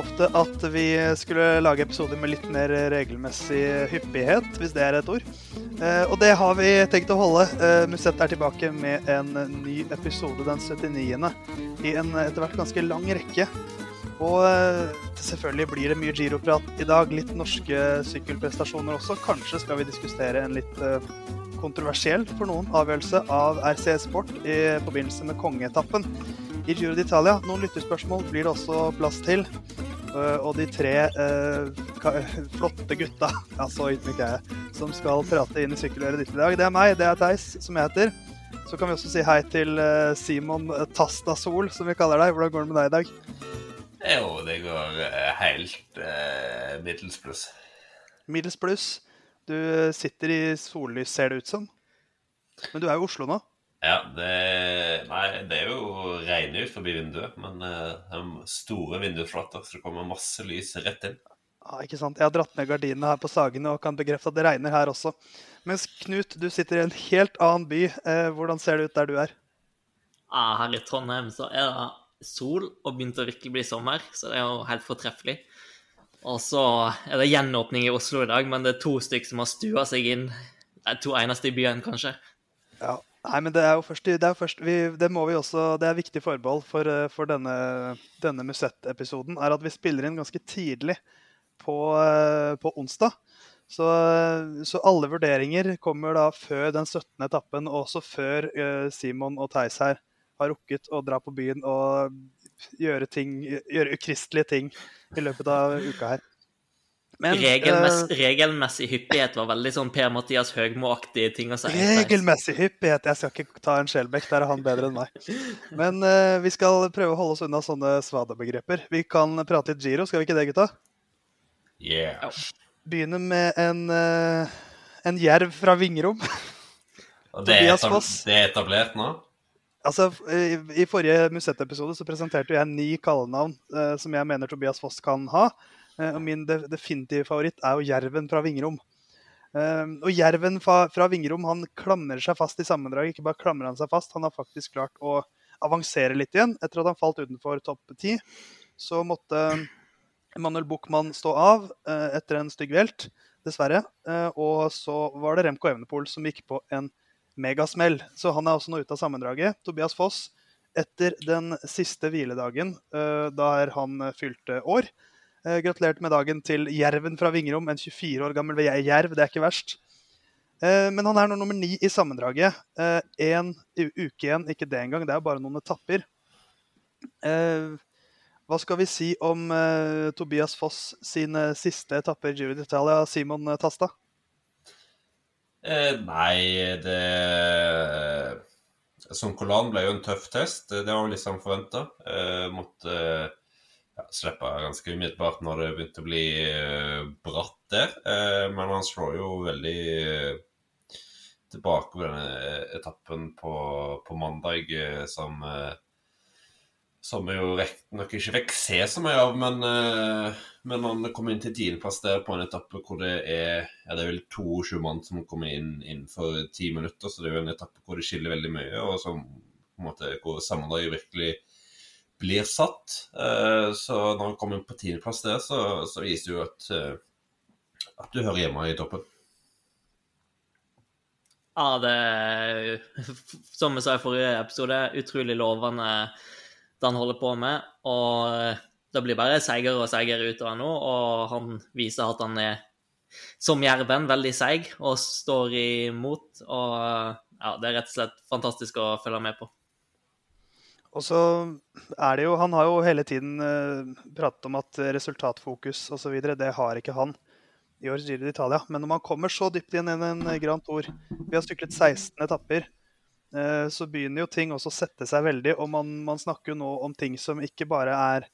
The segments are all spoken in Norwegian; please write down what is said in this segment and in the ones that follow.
Lovte at vi skulle lage episoder med litt mer regelmessig hyppighet, hvis det er et ord. Eh, og det har vi tenkt å holde. Eh, Musett er tilbake med en ny episode den 79. i en etter hvert ganske lang rekke. Og eh, selvfølgelig blir det mye giroprat i dag. Litt norske sykkelprestasjoner også. Kanskje skal vi diskutere en litt kontroversiell for noen avgjørelse av RCS Sport i forbindelse med kongeetappen i Giro d'Italia. Noen lytterspørsmål blir det også plass til. Eh, Og de tre eh, flotte gutta ja, så ydmyk er jeg, som skal prate inn i sykkeløret ditt i dag, det er meg, det er Theis, som jeg heter. Så kan vi også si hei til eh, Simon Tastasol, som vi kaller deg. Hvordan går det med deg i dag? Jo, det går eh, helt eh, middels pluss. Middels pluss. Du sitter i sollys, ser det ut som. Men du er jo i Oslo nå. Ja, det Nei, det er jo regnet ut forbi vinduet, men uh, det er store vindusflater, så det kommer masse lys rett inn. Ja, ikke sant? Jeg har dratt ned gardinene her på Sagene og kan bekrefte at det regner her også. Mens Knut, du sitter i en helt annen by. Eh, hvordan ser det ut der du er? Ja, her i Trondheim så er det sol og begynte å virkelig bli sommer, så det er jo helt fortreffelig. Og så er det gjenåpning i Oslo i dag, men det er to stykker som har stua seg inn. Det er to eneste i byen, kanskje. Ja. Nei, men det er jo først, det er først vi, Det må vi også, det er viktig forbehold for, eh, for denne, denne Musett-episoden, er at vi spiller inn ganske tidlig på, eh, på onsdag. Så, så alle vurderinger kommer da før den 17. etappen, og også før eh, Simon og Theis her har rukket å dra på byen og gjøre, ting, gjøre ukristelige ting i løpet av uka her. Men, Regelmess, uh, regelmessig hyppighet var veldig sånn Per-Mathias Høgmo-aktige ting å si. Regelmessig hyppighet. Jeg skal ikke ta en Skjelbekk, der er han bedre enn meg. Men uh, vi skal prøve å holde oss unna sånne svada-begreper. Vi kan prate litt Giro, skal vi ikke det, gutta? Yeah. Begynne med en, uh, en jerv fra Vingrom. Og det er, det er etablert nå? Altså, i, I forrige Musett-episode så presenterte jeg ni kallenavn eh, som jeg mener Tobias Foss kan ha. Eh, og min de, definitive favoritt er jo Jerven fra Vingrom. Eh, og Jerven fra, fra Vingrom han klamrer seg fast i sammendraget. Ikke bare klamrer han seg fast, han har faktisk klart å avansere litt igjen. Etter at han falt utenfor topp ti, så måtte Manuel Buchmann stå av uh, etter en stygg velt, dessverre. Uh, og så var det Remco Evenepool som gikk på en megasmell. Så han er også nå ute av sammendraget. Tobias Foss, etter den siste hviledagen, uh, der han eh, fylte år. Eh, Gratulerte med dagen til Jerven fra Vingrom, en 24 år gammel jerv. Det er ikke verst. Eh, Men han er nå nummer ni i sammendraget. Én uke igjen, ikke det engang. Det er bare noen etapper. Eh, Hva skal vi si om eh, Tobias Foss sine siste etapper i Giro d'Italia, Simon eh, Tasta? Eh, nei, det Sonkolan ble jo en tøff test. Det var liksom forventa. Eh, måtte ja, ganske umiddelbart når det begynte å bli eh, bratt der. Eh, men han slår jo veldig eh, tilbake på denne etappen på, på mandag som som vi jo riktignok ikke fikk se så mye av, men, men han kom inn til tiendeplass der på en etappe hvor det er ja, det er vel 22 mann som kommer inn innenfor ti minutter, så det er jo en etappe hvor det skiller veldig mye, og som på en måte hvor sammendraget virkelig blir satt. Eh, Så når han kommer på tiendeplass der, så, så viser det jo at, eh, at du hører hjemme i toppen. Ja, det som vi sa i forrige episode, utrolig lovende det han holder på med. Og det blir bare seigere og seigere utover nå, og han viser at han er, som jerven, veldig seig og står imot. Og ja, det er rett og slett fantastisk å følge med på. Og så er det jo Han har jo hele tiden eh, pratet om at resultatfokus osv., det har ikke han i årets Giro d'Italia. Men når man kommer så dypt inn i en Grand Tour Vi har syklet 16 etapper. eh, Så begynner jo ting også å sette seg veldig. Og man, man snakker jo nå om ting som ikke bare er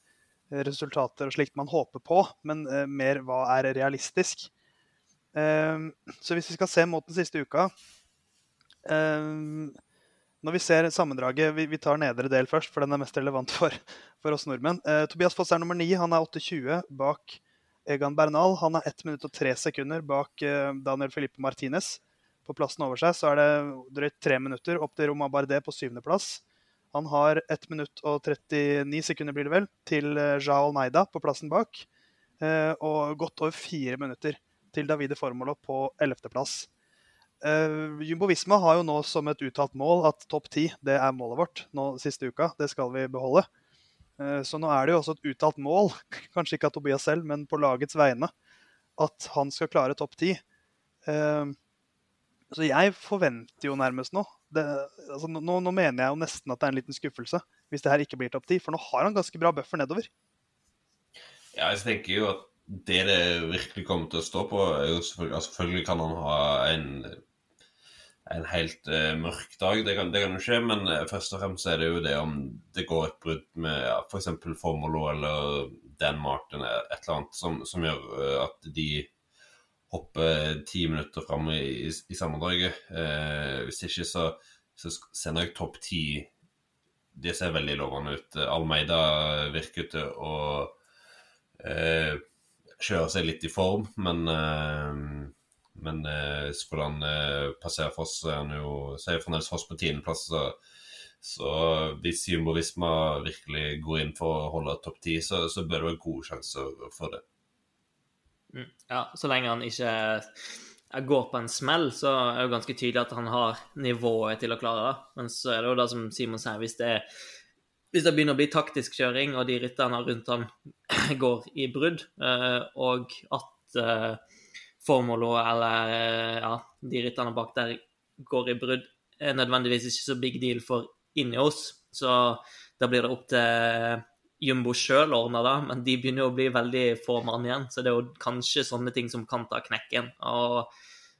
resultater og slikt man håper på, men eh, mer hva er realistisk. Eh, Så hvis vi skal se mot den siste uka eh, når vi ser sammendraget, vi, vi tar nedre del først, for den er mest relevant for, for oss nordmenn. Eh, Tobias Foss er nummer ni. Han er 8,20 bak Egan Bernal. Han er 1 minutt og 3 sekunder bak eh, Daniel Felipe Martinez. På plassen over seg så er det drøyt tre minutter opp til Roma Bardet på syvendeplass. Han har 1 minutt og 39 sekunder blir det vel, til Jao Neida på plassen bak. Og godt over fire minutter til Davide Formolo på 11.-plass. Uh, Jumbo Visma har jo nå som et uttalt mål at topp ti er målet vårt nå siste uka. Det skal vi beholde. Uh, så nå er det jo også et uttalt mål, kanskje ikke av Tobias selv, men på lagets vegne, at han skal klare topp ti. Uh, så jeg forventer jo nærmest nå det, altså, nå, nå, mener jeg jo nesten at det er en liten skuffelse hvis det her ikke blir topp ti, for nå har han ganske bra buffer nedover. Ja, jeg tenker jo at det det virkelig kommer til å stå på, er jo selvfølgelig, altså, selvfølgelig kan han ha en en helt uh, mørk dag. Det kan, det kan, jo skje, men uh, først og fremst er det jo det om det går et brudd med ja, f.eks. Formolo eller Dan Martin, et eller annet, som, som gjør uh, at de hopper ti minutter fram i, i, i sammendraget. hvis ikke så, så sender jeg topp ti Det ser veldig lovende ut. Almeida virker til å kjøre seg litt i form, men men eh, skulle han eh, passere Foss, er han jo så er fremdeles Foss på tiendeplass. Så, så hvis Jumbo Visma virkelig går inn for å holde topp ti, så, så, bør det være gode sjanser for det. Mm, ja, så lenge han ikke går på en smell, så er det jo ganske tydelig at han har nivået til å klare det. Men så er det jo det som Simon sier, hvis det, hvis det begynner å bli taktisk kjøring, og de rytterne rundt han går i brudd, eh, og at Formolo eller eh, ja, de rytterne bak der går i brudd, er nødvendigvis ikke så big deal for Ineos. Så da blir det opp til Jumbo sjøl å ordne det, men de begynner jo å bli veldig få mann igjen. Så det er jo kanskje sånne ting som kan ta knekken. Og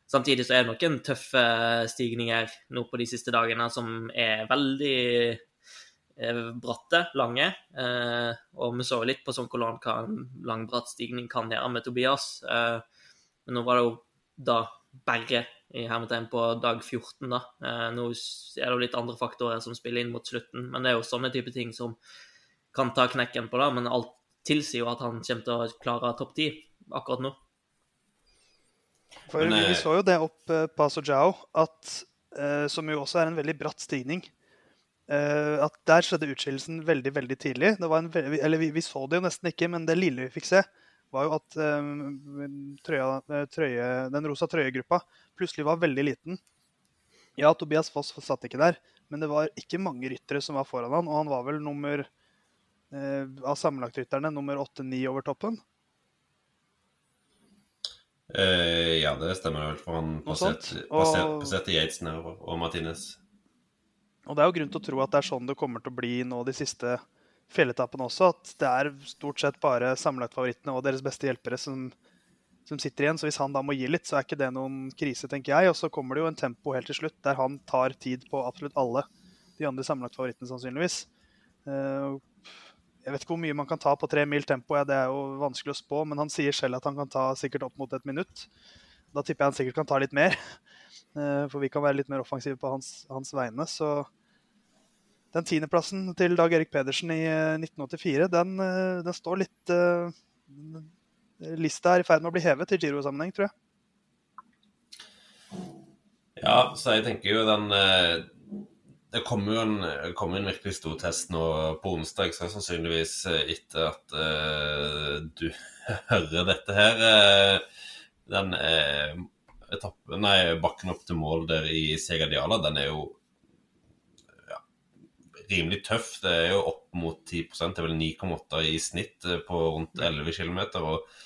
samtidig så er det noen tøffe stigninger nå på de siste dagene som er veldig eh, bratte, lange. Eh, og vi så litt på sånn hvor hva en lang, bratt stigning kan gjøre med Tobias. Men nå var det jo da bare i hermetegn på dag 14, da. Eh, nå er det jo litt andre faktorer som spiller inn mot slutten, men det er jo sånne type ting som kan ta knekken på det. Men alt tilsier jo at han kommer til å klare topp ti akkurat nå. For men, Vi eh, så jo det opp eh, Paso Jao, at, eh, som jo også er en veldig bratt stigning. Eh, at Der skjedde utskillelsen veldig veldig tidlig. En, eller vi, vi, så det jo nesten ikke, men det lille vi fikk se, var jo at um, trøya, eh, trøye, den rosa trøyegruppa plutselig var veldig liten. Ja, Tobias Foss satt ikke der, men det var ikke mange ryttere som var foran han, og han var vel nummer uh, av sammenlagtrytterne nummer 8-9 over toppen. Uh, ja, det stemmer vel, for han passerte, og... Yates nedover, og Martinez. Og det er jo grunn til å tro at det er sånn det kommer til å bli nå de siste fjelletappen også, at det er stort sett bare sammenlagtfavorittene og deres beste hjelpere som, som, sitter igjen. Så hvis han da må gi litt, så er ikke det noen krise, tenker jeg. Og så kommer det jo en tempo helt til slutt der han tar tid på absolutt alle de andre sammenlagtfavorittene, sannsynligvis. Eh, jeg vet ikke hvor mye man kan ta på tre mil tempo, ja, det er jo vanskelig å spå, men han sier selv at han kan ta sikkert opp mot et minutt. Da tipper jeg han sikkert kan ta litt mer, eh, for vi kan være litt mer offensive på hans, hans vegne. så den tiendeplassen til Dag Erik Pedersen i 1984, eh, den, eh, den står litt uh, Lista er i ferd med å bli hevet i Giro-sammenheng, tror jeg. Ja, så jeg tenker jo den Det kommer jo en, kom en virkelig stor test nå på onsdag, så sannsynligvis etter at uh, du hører dette her. Den etappen, nei, bakken opp til mål der i Segadiala, den er jo rimelig tøff. Det er jo opp mot 10% det er vel 9,8 i snitt eh, på rundt 11 km. Og,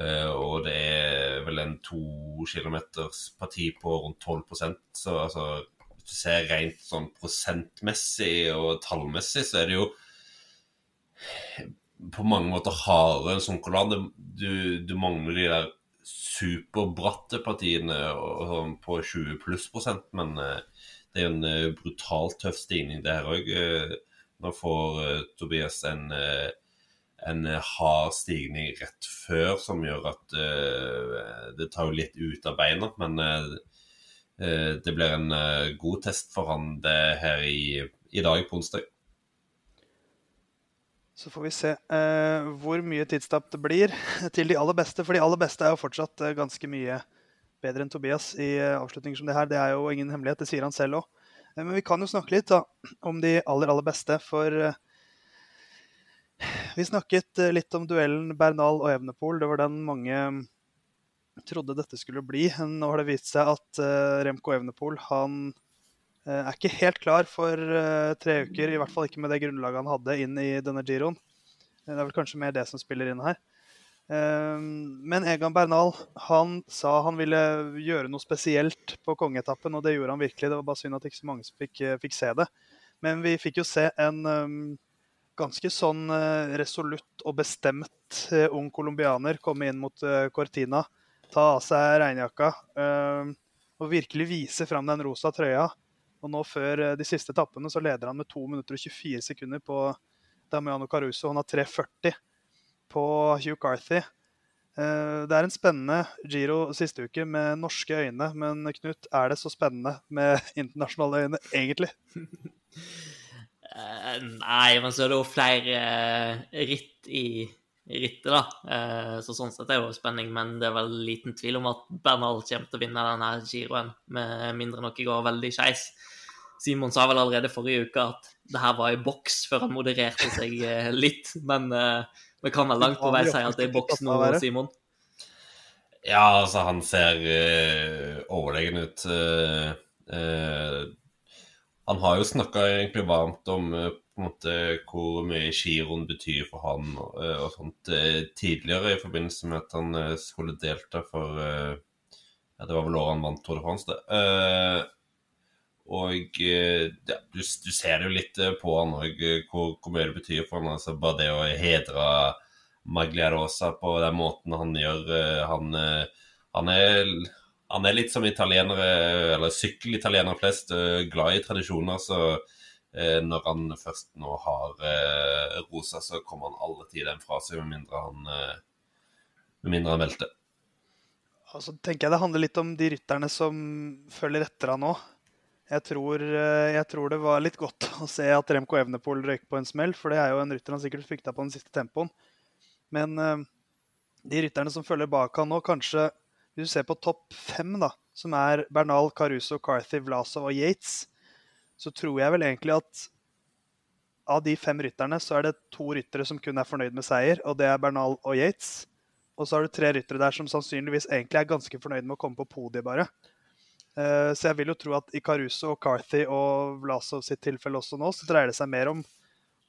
eh, og det er vel en to kilometers parti på rundt 12% Så altså, hvis du ser rent sånn prosentmessig og tallmessig, så er det jo på mange måter hardere enn Sonkolan. Du, du mangler de der superbratte partiene og, på 20 pluss prosent, men uh, det er en uh, brutalt tøff stigning, det her òg. Uh, nå får uh, Tobias en, en hard stigning rett før som gjør at det tar jo litt ut av beina. Men det blir en god test for han det her i, i dag på onsdag. Så får vi se eh, hvor mye tidstap det blir til de aller beste. For de aller beste er jo fortsatt eh, ganske mye bedre enn Tobias i uh, avslutninger som det her. Det er jo ingen hemmelighet, det sier han selv òg. Men vi kan jo snakke litt da, om de aller, aller beste, for vi snakket litt om duellen Bernal og Evnepol. Det var den mange trodde dette skulle bli. Nå har det vist seg at Remco Evnepol han er ikke helt klar for tre uker, i hvert fall ikke med det grunnlaget han hadde inn i denne giroen. Det er vel kanskje mer det som spiller inn her. Ehm, men Egan Bernal han sa han ville gjøre noe spesielt på kongeetappen, og det gjorde han virkelig. Det var bare synd at ikke så mange fikk, eh, fikk se det. Men vi fikk jo se en um, ganske sånn uh, resolutt og bestemt uh, ung colombianer komme inn mot Cortina, ta av seg regnjakka uh, og virkelig vise fram den rosa trøya. Og nå før de siste etappene så leder han med 2 minutter og 24 sekunder på Damiano Caruso. Han har 3.40 på Hugh Carthy. Eh, det er en spennende Giro siste uke med norske øyne, men Knut, er det så spennende med internasjonale øyne, egentlig? Uh, nei, men så er det jo flere uh, ritt i, rittet, da. Uh, så sånn sett er det jo spenning, men det er vel liten tvil om at Bernal kommer til å vinne denne giroen, med mindre noe går veldig skeis. Simon sa vel allerede forrige uke at det her var i boks før han modererte seg litt, men vi kan vel langt på vei si at det er i boks nå, Simon? Ja, altså, han ser uh, overlegen ut. Uh, uh, han har jo snakka egentlig varmt om på en måte hvor mye giroen betyr for han og sånt tidligere, i forbindelse med at han skulle delta for ja, Det var vel året han vant Tour de France, det. Og ja, du, du, ser det jo litt på han òg, hvor, hvor, mye det betyr for han. Altså, bare det å hedre Magliarosa på den måten han gjør Han, han, er, han er, litt som italienere, eller sykkelitalienere flest, glad i tradisjoner. Så når han først nå har rosa, så kommer han alle den fra seg, med mindre han, med mindre han velter. Og så tenker jeg det handler litt om de rytterne som følger etter han nå. Jeg tror, eh, jeg tror, det var litt godt å se at Remco Evnepol røyk på en smell, for det er jo en rytter han sikkert frykta på den siste tempoen. Men uh, de rytterne som følger bak han nå, kanskje Hvis du ser på topp fem, da, som er Bernal, Caruso, Carthy, Vlasov og Yates, så tror jeg vel egentlig at av de fem rytterne så er det to ryttere som kun er fornøyd med seier, og det er Bernal og Yates. Og så har du tre ryttere der som sannsynligvis egentlig er ganske fornøyd med å komme på podiet, bare. Eh, så jeg vil jo tro at i Caruso og Carthy og Vlasov sitt tilfelle også nå, så dreier det seg mer om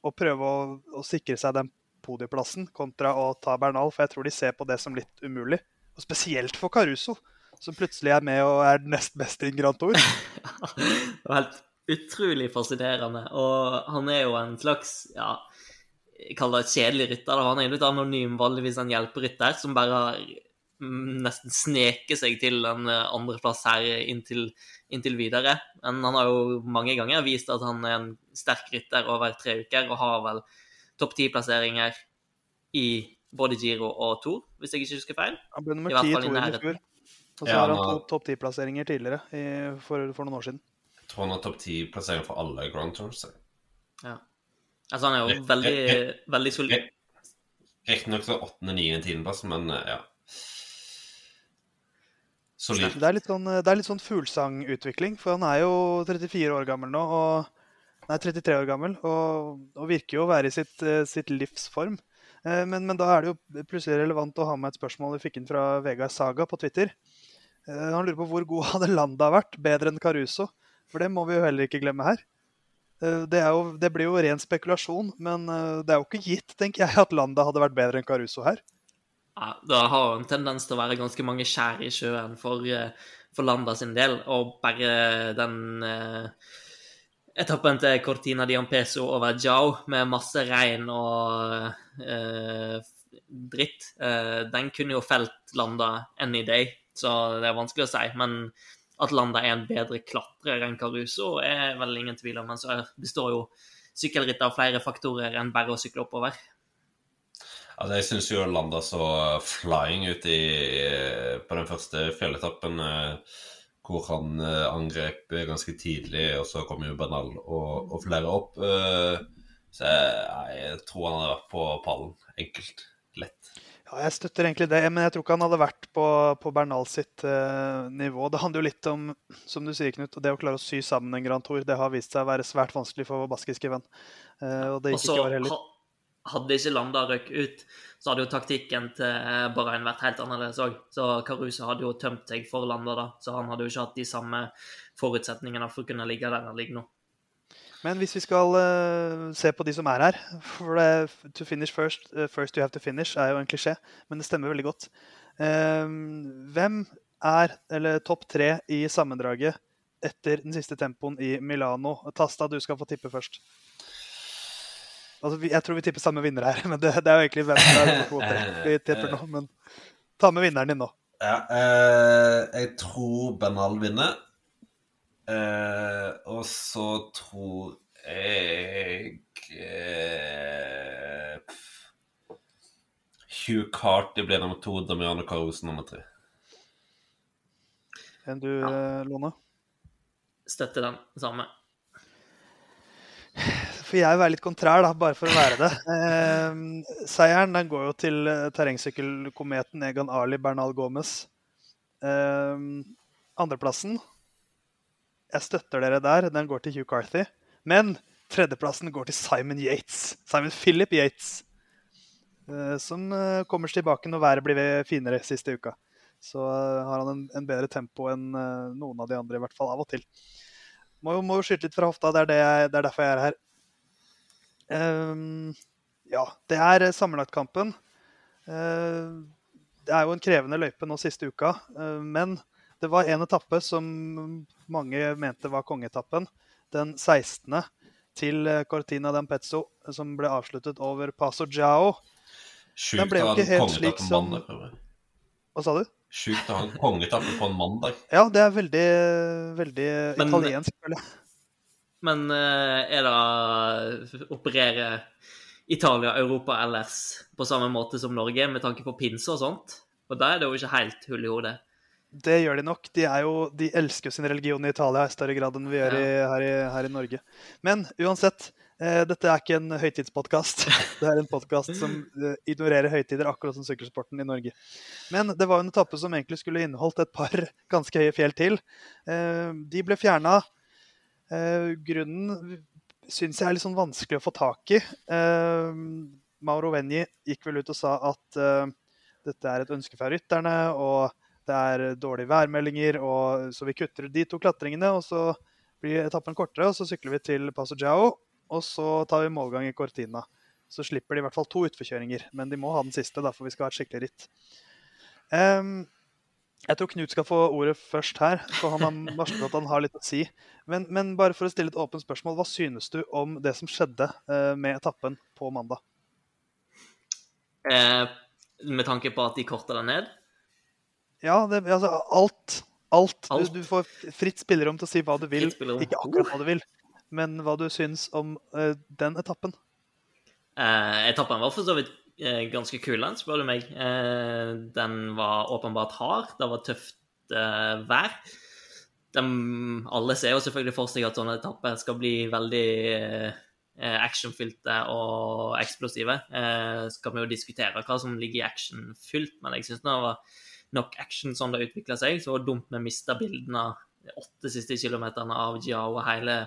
å prøve å, å sikre seg den podieplassen kontra å ta Bernal, for jeg tror de ser på det som litt umulig. Og spesielt for Caruso, som plutselig er med og er nest best i Grand Tour. det var helt utrolig fascinerende. Og han er jo en slags ja, jeg kaller det et kjedelig rytter. Han er jo litt anonym, vanligvis en hjelperytter som bare har nesten sneke seg til en eh, andreplass her inntil, inntil videre. Men han har jo mange ganger vist at han er en sterk rytter over tre uker, og har vel topp ti-plasseringer i både Giro og Tour, hvis jeg ikke husker feil. Han ble nummer ti i Tour i fjor. Og så ja, har han to topp ti-plasseringer tidligere, i, for, for, noen år siden. Jeg tror han har topp ti-plasseringer for alle Grand Tours. Ja. Altså, han er jo veldig, veldig solid. Riktignok åttende, niende, tiendeplass, men eh, ja. Solid. Det er litt sånn, det er litt sånn fuglsangutvikling, for han er jo 34 år gammel nå. og Nei, 33 år gammel, og, og virker jo å være i sitt, eh, sitt livsform. Eh, men, men, da er det jo plutselig relevant å ha med et spørsmål vi fikk inn fra Vegard Saga på Twitter. Eh, han lurer på hvor god hadde Landa vært, bedre enn Caruso. For det må vi jo heller ikke glemme her. Det, jo, det blir jo ren spekulasjon, men det er jo ikke gitt, tenker jeg, at Landa hadde vært bedre enn Caruso her. Ja, Det har en tendens til å være ganske mange skjær i sjøen for, eh, for Landa sin del. Og bare den eh, etappen til Cortina di Ampeso over Jao med masse regn og eh, dritt, eh, den kunne jo felt Landa any day, så det er vanskelig å si. Men at Landa er en bedre klatrer enn Caruso, er vel ingen tvil om. Men så består jo sykkelrittet av flere faktorer enn bare å sykle oppover. Altså, jeg syns jo landa så flying ut i, på den første fjelletappen. Eh, hvor han eh, angrep ganske tidlig, og så kom jo Bernal og, og flere opp. Eh, så jeg, jeg, tror han hadde vært på pallen. Enkelt. Lett. Ja, jeg støtter egentlig det, men jeg tror ikke han hadde vært på, på Bernal sitt eh, nivå. Det handler jo litt om som du sier, Knut, det å klare å sy sammen en Grand Tour. Det har vist seg å være svært vanskelig for vår baskiske venn. Eh, og det gikk Også, ikke over heller. Hadde ikke Landa røkt ut, så hadde jo taktikken til Bahrain vært helt annerledes òg. Så Caruso hadde jo tømt seg for Landa da, så han hadde jo ikke hatt de samme forutsetningene for å kunne ligge der han ligger nå. Men hvis vi skal uh, se på de som er her For det, to finish first, uh, first you have to finish er jo en klisjé, men det stemmer veldig godt. Uh, hvem er eller topp tre i sammendraget etter den siste tempoen i Milano? Tasta, du skal få tippe først. Altså, jeg tror vi tipper samme vinner her, men det, det er jo egentlig hvem som er to tre. Vi tipper nå, men ta med vinneren din nå. Ja, eh, jeg tror Bernal vinner. Eh, og så tror jeg eh, Hugh Carty blir nummer to, Damiano Caruso nummer tre. Enn du, ja. Lone? Støtter den samme. For jeg vil være litt kontrær, da, bare for å være det. Eh, seieren den går jo til terrengsykkelkometen Egan Ali Bernal Gomez. Eh, andreplassen jeg støtter dere der. Den går til Hugh Carthy. Men tredjeplassen går til Simon Yates. Simon Philip Yates. Som kommer tilbake når været blir finere siste uka. Så har han en, en bedre tempo enn noen av de andre, i hvert fall av og til. Må jo, må jo skyte litt fra hofta. Det er, det, jeg, det er derfor jeg er her. Um, ja, det er sammenlagtkampen. Uh, det er jo en krevende løype nå siste uka, uh, men det var en etappe som mange mente var kongeetappen. Den 16. til Cortina d'Ampezzo, som ble avsluttet over Paso Giao. Sjukt å ha en kongeetappe på mandag. Hva sa du? Sjukt å ha en kongeetappe på en mandag. Ja, det er veldig, veldig men, italiensk, føler jeg. Men eh, er det Opererer Italia Europa ellers på samme måte som Norge, med tanke på pinse og sånt? Og da er det jo ikke helt hull i hodet. Det gjør de nok. De, jo, de elsker jo sin religion i Italia i større grad enn vi gjør i, her, i, her, i, Norge. Men uansett, eh, dette er ikke en høytidspodkast. Det er en podkast som eh, ignorerer høytider, akkurat som sykkelsporten i Norge. Men det var en etappe som egentlig skulle inneholdt et par ganske høye fjell til. Eh, de ble fjerna. Eh, grunnen syns jeg er litt sånn vanskelig å få tak i. Eh, Mauro Venji gikk vel ut og sa at eh, dette er et ønske fra rytterne. og det er dårlige værmeldinger, og, så vi kutter de to klatringene. og Så blir etappen kortere, og så sykler vi til Paso Giao. Og så tar vi målgang i Cortina. Så slipper de i hvert fall to utforkjøringer. Men de må ha den siste, da, for vi skal ha et skikkelig ritt. Um, jeg tror Knut skal få ordet først her, for han har varslet at han har litt å si. Men, men, bare for å stille et åpent spørsmål, hva synes du om det som skjedde uh, med etappen på mandag? Eh, med tanke på at de korta den ned? Ja, det, altså alt. Alt. alt. Du, du, får fritt spillerom til å si hva du vil. Ikke akkurat hva du vil, men hva du syns om uh, den etappen. Eh, etappen var for så vidt ganske kul, spør du meg. den var åpenbart hard. Det var tøft vær. De, alle ser jo selvfølgelig for seg at sånne etapper skal bli veldig actionfylte og eksplosive. Så kan vi jo diskutere hva som ligger i actionfylt, men jeg syns det var nok action sånn det utvikla seg. Så var det dumt vi mista bildene de åtte siste kilometerne av Jiao og hele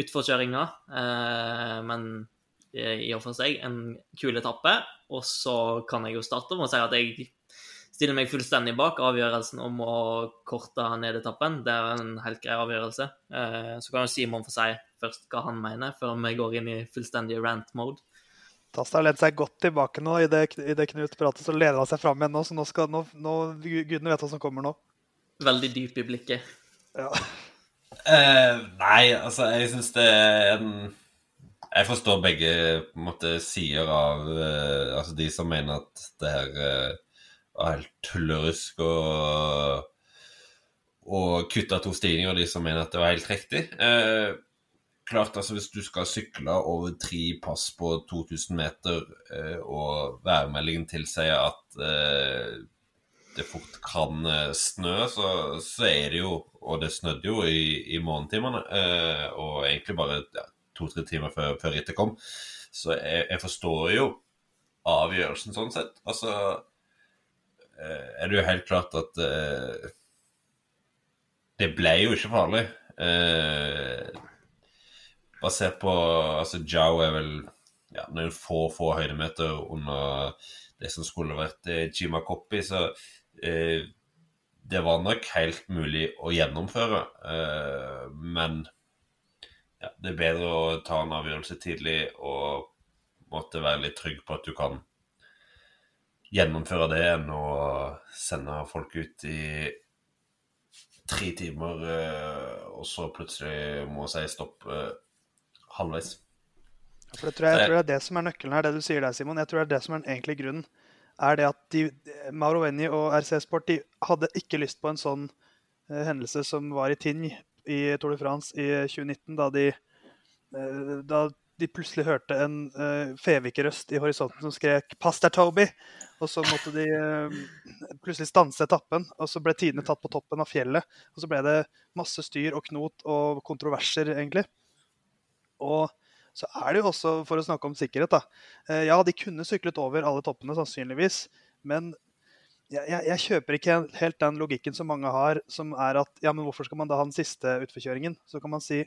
utforkjøringa. Eh, men i og for seg en kul etappe. Og så kan jeg jo starte med å si at jeg stiller meg fullstendig bak avgjørelsen om å korte ned etappen. Det er en helt grei avgjørelse. Eh, så kan jo Simon få si først hva han mener, før vi går inn i fullstendig rant-mode. Tasta har lent seg godt tilbake nå. I det, i det Knut prater, så leder han seg fram igjen nå. Så nå skal nå, nå, gudene vet hva som kommer nå. Veldig dyp i blikket. Ja. Uh, nei, altså, jeg syns det er en Jeg forstår begge måte, sider av uh, Altså de som mener at det her uh, var helt tullerusk og og kutta to stigninger, og de som mener at det var helt riktig. Eh, klart, altså Hvis du skal sykle over tre pass på 2000 meter, eh, og værmeldingen tilsier at eh, det fort kan eh, snø, så, så, er det jo Og det snødde jo i, i morgentimene, eh, og egentlig bare ja, to-tre timer før, før rittet kom. Så jeg, jeg, forstår jo avgjørelsen, sånn sett. Altså eh, er det jo helt klart at uh, Det ble jo ikke farlig. Uh, basert på Altså, Jao er vel ja, noen få, få høydemeter under det som skulle vært eh, Jima Coppi, så uh, det var nok helt mulig å gjennomføre. Men ja, det er bedre å ta en avgjørelse tidlig og måtte være litt trygg på at du kan gjennomføre det, enn å sende folk ut i tre timer, eh, og så plutselig må si stopp eh, halvveis. For det tror jeg, jeg tror det er det som er nøkkelen her, det du sier der, Simon. Jeg tror det er det som er den egentlige grunnen. Er det at de, Mauro Venni og RC Sport de hadde ikke lyst på en sånn uh, hendelse som var i Tignes i Tour de France i 2019, da de, uh, da de plutselig hørte en uh, Fevik-røst i horisonten som skrek 'Pass deg, Toby!' Og så måtte de plutselig stanse etappen, og så ble tidene tatt på toppen av fjellet. Og så ble det masse styr og knot og kontroverser, egentlig. Og så er det jo også, for å snakke om sikkerhet, da Ja, de kunne syklet over alle toppene, sannsynligvis. Men jeg, jeg, jeg, kjøper ikke helt den logikken som mange har, som er at ja, men hvorfor skal man da ha den siste utforkjøringen? Så kan man si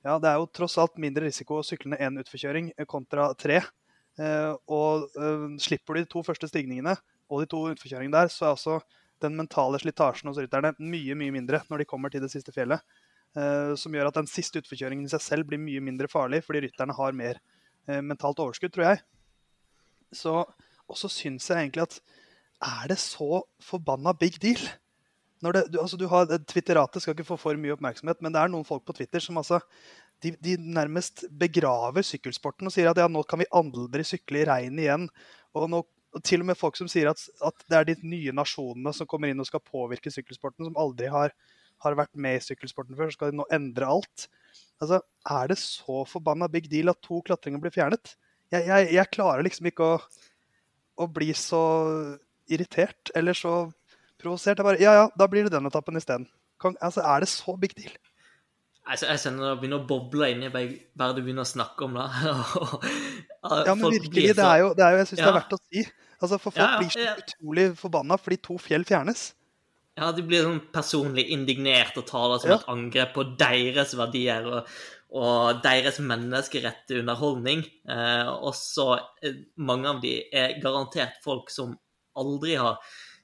ja, det er jo tross alt mindre risiko å sykle ned én utforkjøring kontra tre. Eh, og eh, slipper du de to første stigningene og de to utforkjøringene der, så er altså den mentale slitasjen hos rytterne mye mye mindre når de kommer til det siste fjellet. Eh, som gjør at den siste utforkjøringen i seg selv blir mye mindre farlig, fordi rytterne har mer mentalt overskudd, tror jeg. Så, og så syns jeg egentlig at er det så forbanna big deal? Det, du, altså, du har, Twitteratet skal ikke få for mye oppmerksomhet, men det er noen folk på Twitter som altså de, de, nærmest begraver sykkelsporten og sier at ja, nå kan vi aldri sykle i regn igjen. Og, nå, til og med folk som sier at, at, det er de nye nasjonene som kommer inn og skal påvirke sykkelsporten, som aldri har, har vært med i sykkelsporten før, så skal de nå endre alt. Altså, Er det så forbanna big deal at to klatringer blir fjernet? Jeg, jeg, jeg klarer liksom ikke å, å bli så irritert eller så provosert. Jeg bare Ja ja, da blir det den etappen isteden. Altså, er det så big deal? Altså, jeg kjenner det begynner å boble inni meg bare du begynner å snakke om det. ja, men virkelig, det er jo, det er jo jeg syns ja. det er verdt å si. Altså, For folk ja, ja, blir så utrolig forbanna fordi to fjell fjernes. Ja, de blir sånn personlig indignert og det som et angrep på deres verdier og, og deres menneskerett underholdning. Eh, og så eh, mange av de er garantert folk som aldri har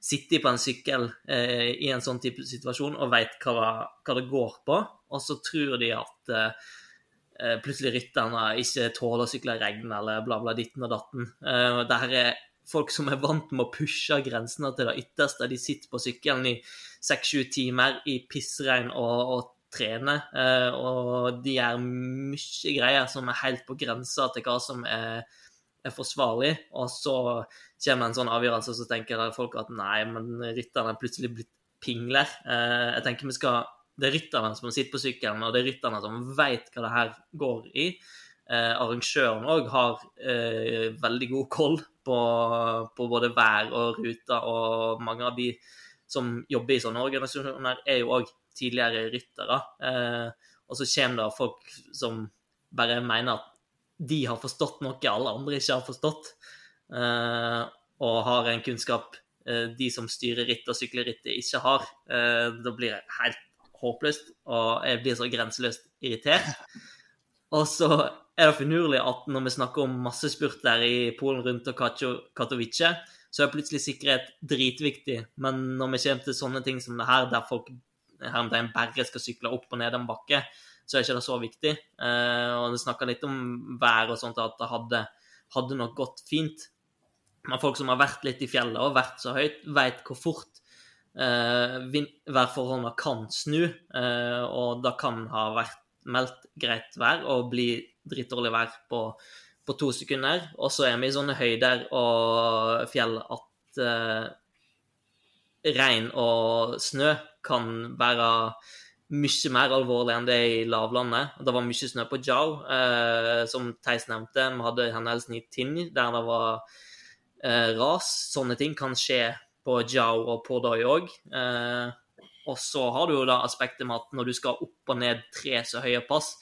sittet på en sykkel eh, i en sånn type situasjon og veit hva, hva, det går på, og så tror de at eh, eh plutselig rytterne ikke tåler å sykle i regn eller bla, bla, ditten og datten. Eh, det her er folk som er vant med å pushe grensene til det ytterste. De sitter på sykkelen i seks-sju timer i pissregn og, og trener, eh, og de gjør mye greier som er helt på grensa til hva som er er forsvarlig, og så kommer en sånn avgjørelse, så tenker folk at nei, men rytterne er plutselig blitt pingler. Eh, jeg tenker vi skal Det er rytterne som sitter på sykkelen, og det er rytterne som vet hva det her går i. Eh, arrangøren òg har eh, veldig god koll på, på, både vær og ruter, og mange av de som jobber i sånne organisasjoner, er jo òg tidligere ryttere. Eh, og så kommer det folk som bare mener at de har forstått noe alle andre ikke har forstått, og har en kunnskap uh, de som styrer ritt og sykler rittet, ikke har. Uh, da blir det helt håpløst, og jeg blir så grenseløst irritert. Og så er det finurlig at når vi snakker om massespurt der i Polen rundt og Katowice, så er plutselig sikkerhet dritviktig. Men når vi kommer til sånne ting som det her, der folk her bare skal sykle opp og ned en bakke, så er ikke det så viktig. Eh, og det snakka litt om vær og sånt, at det hadde, hadde, nok gått fint. Men folk som har vært litt i fjellet og vært så høyt, veit hvor fort eh, værforholdene kan snu. Eh, og det kan ha vært meldt greit vær og bli dritdårlig vær på, på, to sekunder. Og så er vi i sånne høyder og fjell at eh, regn og snø kan være mye mer alvorlig enn det i lavlandet. Det var mye snø på Jau, eh, som Theis nevnte. Vi hadde hendelsen i Tinn, der det var eh, ras. Sånne ting kan skje på Jiao og på Doi òg. Eh, og så har du jo da aspektet med at når du skal opp og ned tre så høye pass,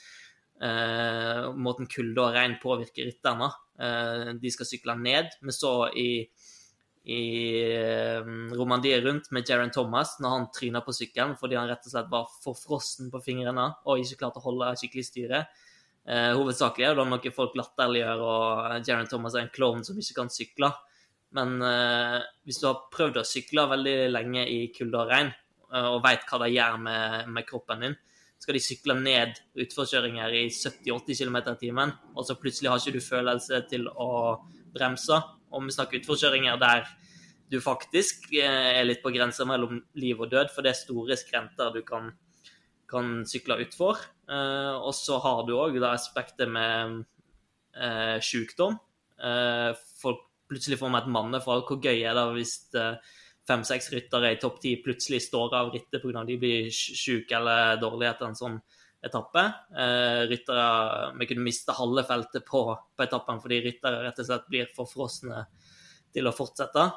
eh, måten kulde og regn påvirker rytterne, Eh, de skal sykle ned. Vi så i, i eh, Romandie rundt med Jaron Thomas når han tryna på sykkelen fordi han rett og slett var forfrossen på fingrene og ikke klarte å holde skikkelig styre. Eh, hovedsakelig er det noe folk latterliggjør, og Jaron Thomas er en klovn som ikke kan sykle. Men eh, hvis du har prøvd å sykle veldig lenge i kulde og regn, eh, og veit hva det gjør med, med, kroppen din, skal de sykle ned utforkjøringer i 70-80 km i timen, og så plutselig har ikke du følelse til å bremse. Og vi snakker utforkjøringer der du faktisk eh, er litt på grensa mellom liv og død, for det er store skrenter du kan, kan sykle utfor. Eh, og så har du òg aspektet med eh, sykdom. Eh, folk plutselig får med et mannefall. Hvor gøy er det hvis eh, fem-seks ryttere i topp ti plutselig står av rittet pga. de blir syke eller dårlige etter en sånn etappe. Eh, ryttere Vi kunne miste halve feltet på, på, etappen fordi ryttere rett og slett blir for frosne til å fortsette.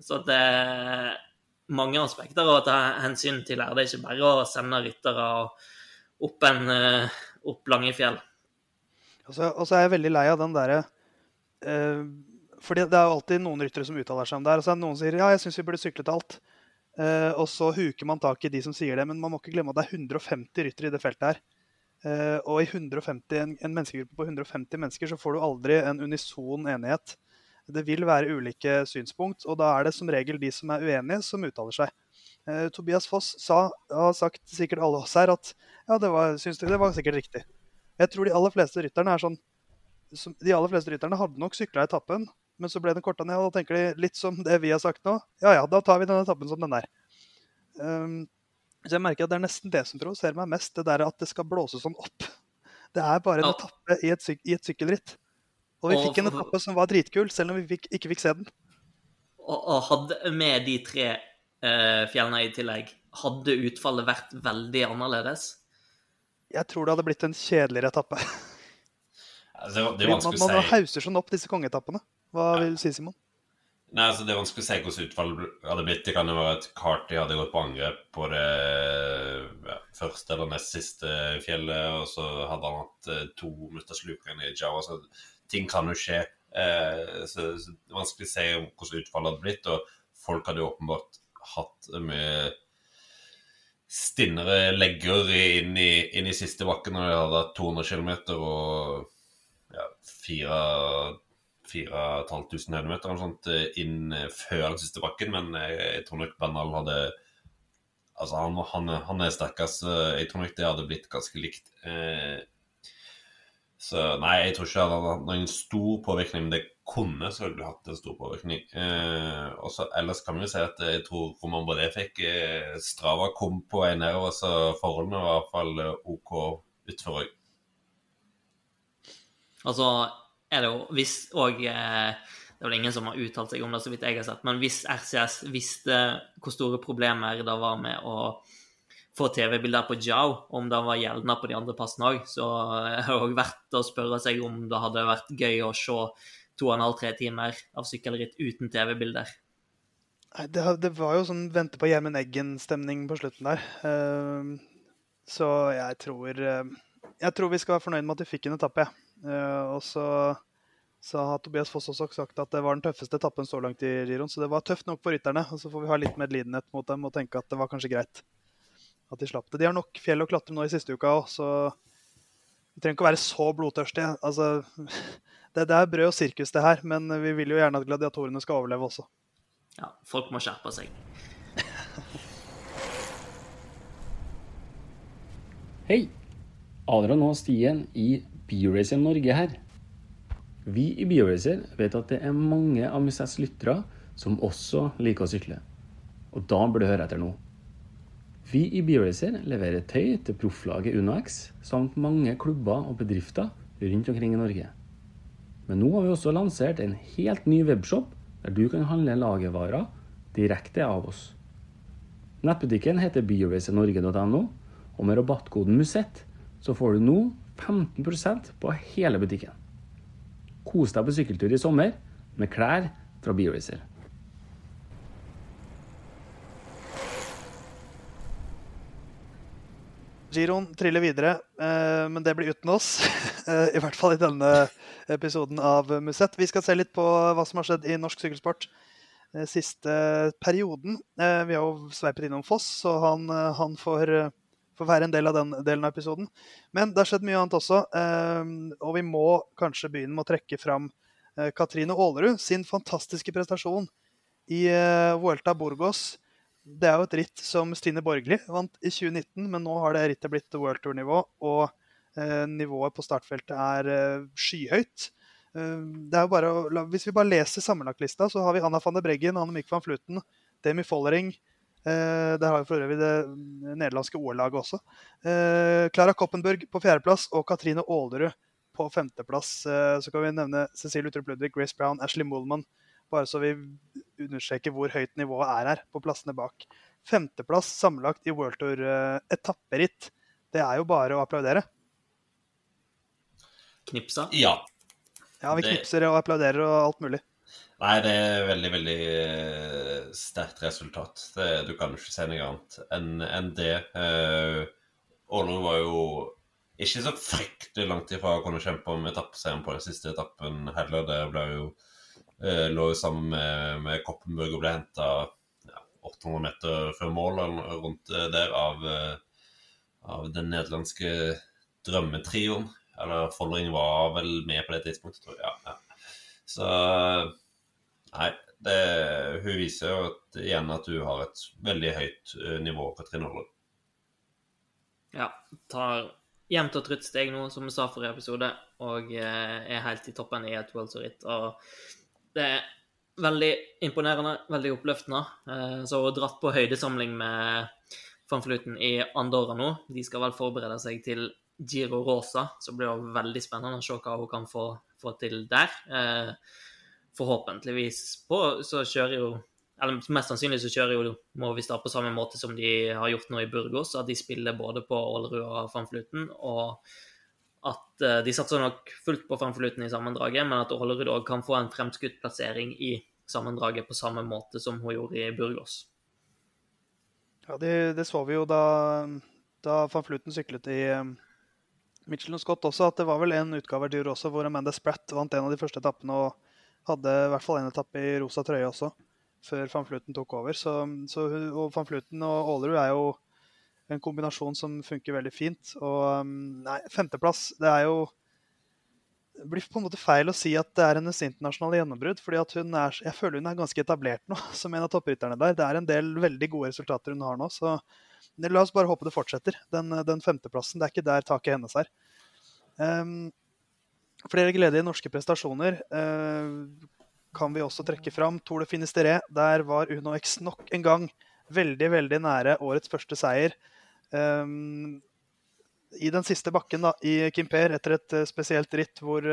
Så det mange aspekter å ta hensyn til her. Det er ikke bare å sende ryttere opp, en, eh, opp lange fjell. Og så er jeg veldig lei av den derre eh, fordi det er jo alltid noen ryttere som uttaler seg om det. her, og så er det Noen sier ja, jeg syns vi burde syklet alt. Uh, og så huker man tak i de som sier det. Men man må ikke glemme at det er 150 ryttere i det feltet her. Uh, og i 150, en, en, menneskegruppe på 150 mennesker så får du aldri en unison enighet. Det vil være ulike synspunkt, og da er det som regel de som er uenige, som uttaler seg. Uh, Tobias Foss sa, har sagt sikkert alle oss her, at ja, det var, synes det var sikkert riktig. Jeg tror de aller fleste rytterne er sånn De aller fleste rytterne hadde nok sykla etappen, men så ble den korta ned, og da tenker de litt som det vi har sagt nå. Ja ja, da tar vi denne etappen som den er. Um, så jeg merker at det er nesten det som provoserer meg mest, det der at det skal blåse sånn opp. Det er bare en ja. etappe i et, i et sykkelritt. Og vi og, fikk en etappe som var dritkul, selv om vi fikk, ikke fikk se den. Og, og hadde med de tre eh, fjellene i tillegg, hadde utfallet vært veldig annerledes? Jeg tror det hadde blitt en kjedeligere etappe. Det, det er vanskelig å si. Man, man hauser sånn opp disse kongeetappene. Hva vil du si, Simon? Nei, altså Det er vanskelig å si hvordan utfallet hadde blitt. Det kan jo være at Carty hadde gått på angrep på det ja, første eller nest siste fjellet, og så hadde han hatt eh, to mutterslukere i Jawa. Så ting kan jo skje. Eh, så, så, det er vanskelig å si hvordan utfallet hadde blitt. Og folk hadde jo åpenbart hatt mye stinnere legger inn i, inn i siste bakken når de hadde hatt 200 km og ja, 4500 høydemeter eller sånt eh, inn eh, før den siste bakken, men jeg, jeg tror nok Bernal hadde Altså, han, han, han er sterkest. Jeg tror nok det hadde blitt ganske likt. Eh, nei, jeg tror ikke det hadde hatt noen stor påvirkning, men det kunne selvfølgelig hatt en stor påvirkning. Eh, også, ellers kan vi jo si at jeg tror Roman Baudet fikk eh, Strava kom på vei nedover, så forholdene var i hvert fall eh, OK utfor òg. Altså, er det jo hvis òg eh, Det er vel ingen som har uttalt seg om det, så vidt jeg har sett. Men hvis RCS visste hvor store problemer det var med å få TV-bilder på Jiao, om det var gjeldende på de andre passene òg, så er har òg verdt å spørre seg om det hadde vært gøy å se to og en halv, tre timer av sykkelritt uten TV-bilder. Det, det, var jo sånn vente på Gjermund Eggen-stemning på slutten der. Uh, så jeg tror uh, Jeg tror vi skal være fornøyd med at vi fikk en etappe. Uh, og så, så, har Tobias Foss også sagt at det var den tøffeste etappen så langt i Giron. Så det var tøft nok for rytterne. Og så får vi ha litt medlidenhet mot dem og tenke at det var kanskje greit at de slapp det. De har nok fjell å klatre nå i siste uka òg, så vi trenger ikke å være så blodtørstige. Altså, det, det, er brød og sirkus, det her, men vi vil jo gjerne at gladiatorene skal overleve også. Ja, folk må skjerpe seg. Hei! Adrian og Stien i BioRacer Norge her. Vi i BioRacer vet at det er mange av Musets lyttere som også liker å sykle. Og da burde du høre etter nå. Vi i BioRacer leverer tøy til profflaget UnoX samt mange klubber og bedrifter rundt omkring i Norge. Men nå har vi også lansert en helt ny webshop der du kan handle lagervarer direkte av oss. Nettbutikken heter bioracernorge.no, og med rabattkoden MUSETT så får du nå 15% på hele butikken. Kos deg på sykkeltur i sommer med klær fra BioRacer. Giroen triller videre, eh, men det blir uten oss. Eh, I hvert fall i denne episoden av Musett. Vi skal se litt på hva som har skjedd i norsk sykkelsport eh, siste perioden. Vi har jo sveipet innom Foss, så han, han får, får være en del av den delen av episoden. Men det har skjedd mye annet også, og vi må kanskje begynne med å trekke fram Katrine Aalerud sin fantastiske prestasjon i Vuelta Burgos. Det er jo et ritt som Stine Borgli vant i 2019, men nå har det rittet blitt World Tour-nivå, og eh, nivået på startfeltet er eh, skyhøyt. Eh, å, hvis vi bare leser sammenlagtlista, så har vi Anna van der Breggen, Annemik van Fluten, Demi Follering eh, Der har vi for øvrig det nederlandske OL-laget også. Eh, Clara Koppenburg på fjerdeplass og Katrine Aalerud på femteplass. Eh, så kan vi nevne Cecilie Utrup Ludvig, Grace Brown, Ashley Mollman. Bare så vi understreker hvor høyt nivået er her på plassene bak. Femteplass sammenlagt i World Tour eh, etapperitt. Det er jo bare å applaudere. Knipsa. Ja. Ja, vi knipser og applauderer og alt mulig. Nei, det er veldig, veldig eh, sterkt resultat. Det, du kan jo ikke si noe annet enn en det. Uh, var jo ikke så fryktelig langt ifra å kunne kjempe om etappeseieren på den siste etappen heller. Det ble jo eh, lå jo sammen med, med Koppenburg og ble henta ja, 800 meter før mål rundt eh, der av, eh, av den nederlandske drømmetrioen. Eller Follering var vel med på det tidspunktet, tror jeg. Ja, ja. Så Nei, det, hun viser jo at, igjen at hun har et veldig høyt eh, nivå, Katrine Aalerud. Ja. Tar jevnt og trutt steg nå, som vi sa forrige episode, og eh, er helt i toppen i et World Tour Ritt. Og det er veldig imponerende, veldig oppløftende. Eh, så hun har dratt på høydesamling med van Fluten i Andorra nå. De skal vel forberede seg til Giro Rosa, så blir det veldig spennende å se hva hun kan få, få til der. Eh, forhåpentligvis på, så kjører jo eller Mest sannsynlig så kjører jo Movistar på samme måte som de har gjort nå i Burgos, at de spiller både på Ålerud og van Fluten, og at uh, de satser nok fullt på van i sammendraget, men at Ålerud òg kan få en fremskutt plassering i sammendraget på samme måte som hun gjorde i Burgos. Ja, det, det så vi jo da, da van Fluten syklet i um, Mitchell og Scott også, at det var vel en utgave av Giro også hvor Amanda Spratt vant en av de første etappene og hadde i hvert fall en etappe i rosa trøye også, før van Fluten tok over. Så, så, hun- og van Fluten og Aalerud er jo en kombinasjon som funker veldig fint. Og um, nei, femteplass, det er jo det blir på en måte feil å si at det er hennes internasjonale gjennombrudd. fordi hun er, Jeg føler hun er ganske etablert nå, som en av topprytterne der. Det er en del veldig gode resultater hun har nå. så La oss bare håpe det fortsetter, den, den femteplassen. Det er ikke der taket hennes er. Um, flere gledelige norske prestasjoner uh, kan vi også trekke fram. Tour de Finisterre, der var Uno X nok en gang veldig, veldig nære årets første seier. Um, I den siste bakken da, i Kimper, etter et eh, spesielt ritt hvor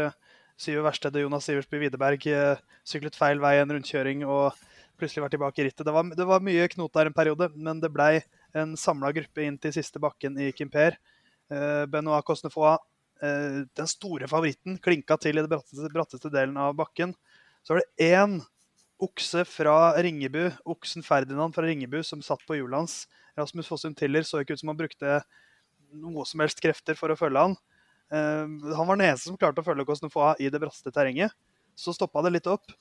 Syve Syver og Jonas Siversby Widerberg eh, syklet feil vei en rundkjøring og plutselig var tilbake i rittet. Det var, det var mye knot der en periode, men det blei en samla gruppe inn til siste bakken i Kimper. Benoit Cosnefoy, uh, den store favoritten, klinka til i den bratteste, bratteste delen av bakken. Så var det én okse fra Ringebu, oksen Ferdinand fra Ringebu, som satt på hjulet hans. Rasmus Fossum Tiller så ikke ut som han brukte noe som helst krefter for å følge han. Uh, han var den eneste som klarte å følge Cosnefoa i det bratte terrenget. Så stoppa det litt opp.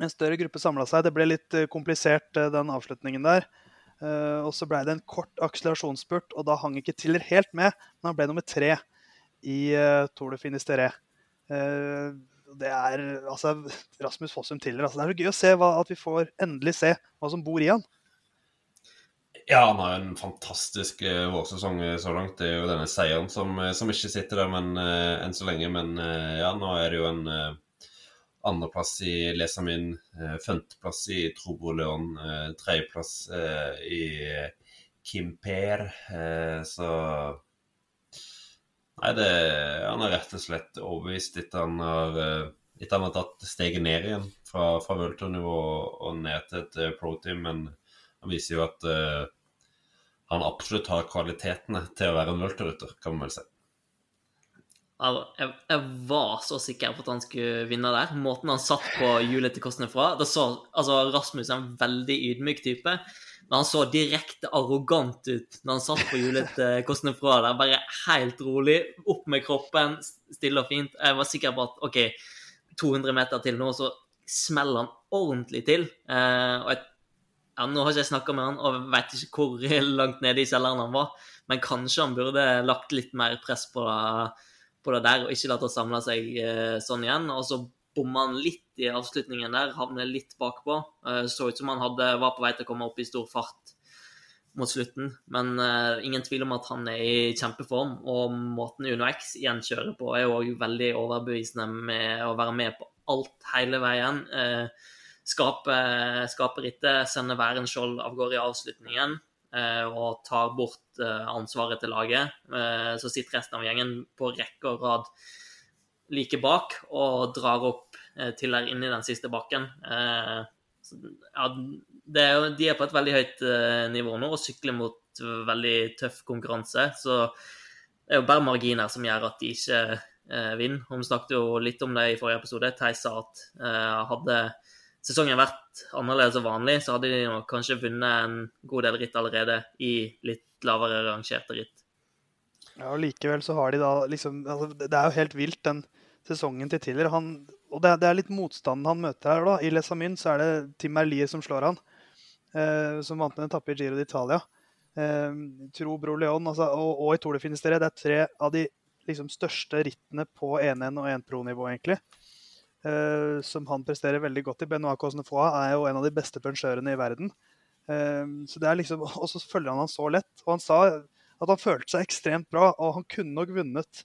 En større gruppe samla seg. Det ble litt eh, komplisert, eh, den avslutningen der. Uh, og så ble det en kort akselerasjonsspurt, og da hang ikke Tiller helt med, men han ble nummer tre i uh, Tour de Finisterre. Eh, det er altså Rasmus Fossum Tiller. Altså, det er så gøy å se hva, at vi får endelig se hva som bor i han. Ja, han har en fantastisk eh, vårsesong eh, så langt. Det er jo denne seieren som, eh, som ikke sitter der men, uh, enn så lenge. Men uh, ja, nå er det jo en uh, andreplass i Lesamin, uh, femteplass i Trobo Leon, tredjeplass i Kimper. Så Nei, det, han er rett og slett overbevist etter han har, eh, etter han har tatt steget ned igjen fra, fra World-nivå og ned til et eh, pro-team. Men han viser jo at uh, han absolutt har kvalitetene til å være en World-rytter, kan man vel si. Jeg, jeg var så sikker på at han skulle vinne der. Måten han satt på hjulet til Kostner fra da så, altså Rasmus er en veldig ydmyk type, Men han så direkte arrogant ut når han satt på hjulet til fra der. Bare helt rolig, opp med kroppen, stille og fint. Jeg var sikker på at OK, 200 meter til nå, så smeller han ordentlig til. Eh, og jeg, ja, Nå har ikke jeg snakka med han og vet ikke hvor langt nede i kjelleren han var, men kanskje han burde lagt litt mer press på det, på det der og ikke latt det samle seg eh, sånn igjen. Og så bomma han litt i avslutningen der, havner litt bakpå. Eh, så ut som han hadde, var på vei til å komme opp i stor fart mot slutten. Men uh, ingen tvil om at han er i kjempeform. Og måten Uno X igjen kjører på, er jo veldig overbevisende med å være med på alt hele veien. Uh, skape, skape rittet, sende Værenskjold av gårde i avslutningen. Uh, og tar bort ansvaret til laget. så sitter resten av gjengen på rekke og rad like bak og drar opp til der inne i den siste bakken. ja, er, de er på et veldig høyt uh, nivå nå og sykler mot veldig tøff konkurranse. Så det er jo bare marginer som gjør at de ikke vinner. Hun snakket jo litt om det i forrige episode. Theis sa at hadde sesongen vært annerledes enn vanlig, så hadde de kanskje vunnet en god del ritt allerede i litt lavere rangerte ritt. Ja, og Likevel så har de da liksom altså, Det er jo helt vilt, den sesongen til Tiller. Han, og det, det, er litt motstanden han møter her. da. I Les Amin så er det Tim Merlier som slår han eh, som vant en etappe i Giro d'Italia. Eh, Tro Bro Leon altså, og, og, i Tour de Finisterre. Det er tre av de liksom, største rittene på 1-1 og 1-pro-nivå, egentlig. Eh, som han presterer veldig godt i. Benoit Cosnefoa er jo en av de beste punsjørene i verden. Eh, så det er liksom, Og så følger han han så lett. Og han sa at han følte seg ekstremt bra, og han kunne nok vunnet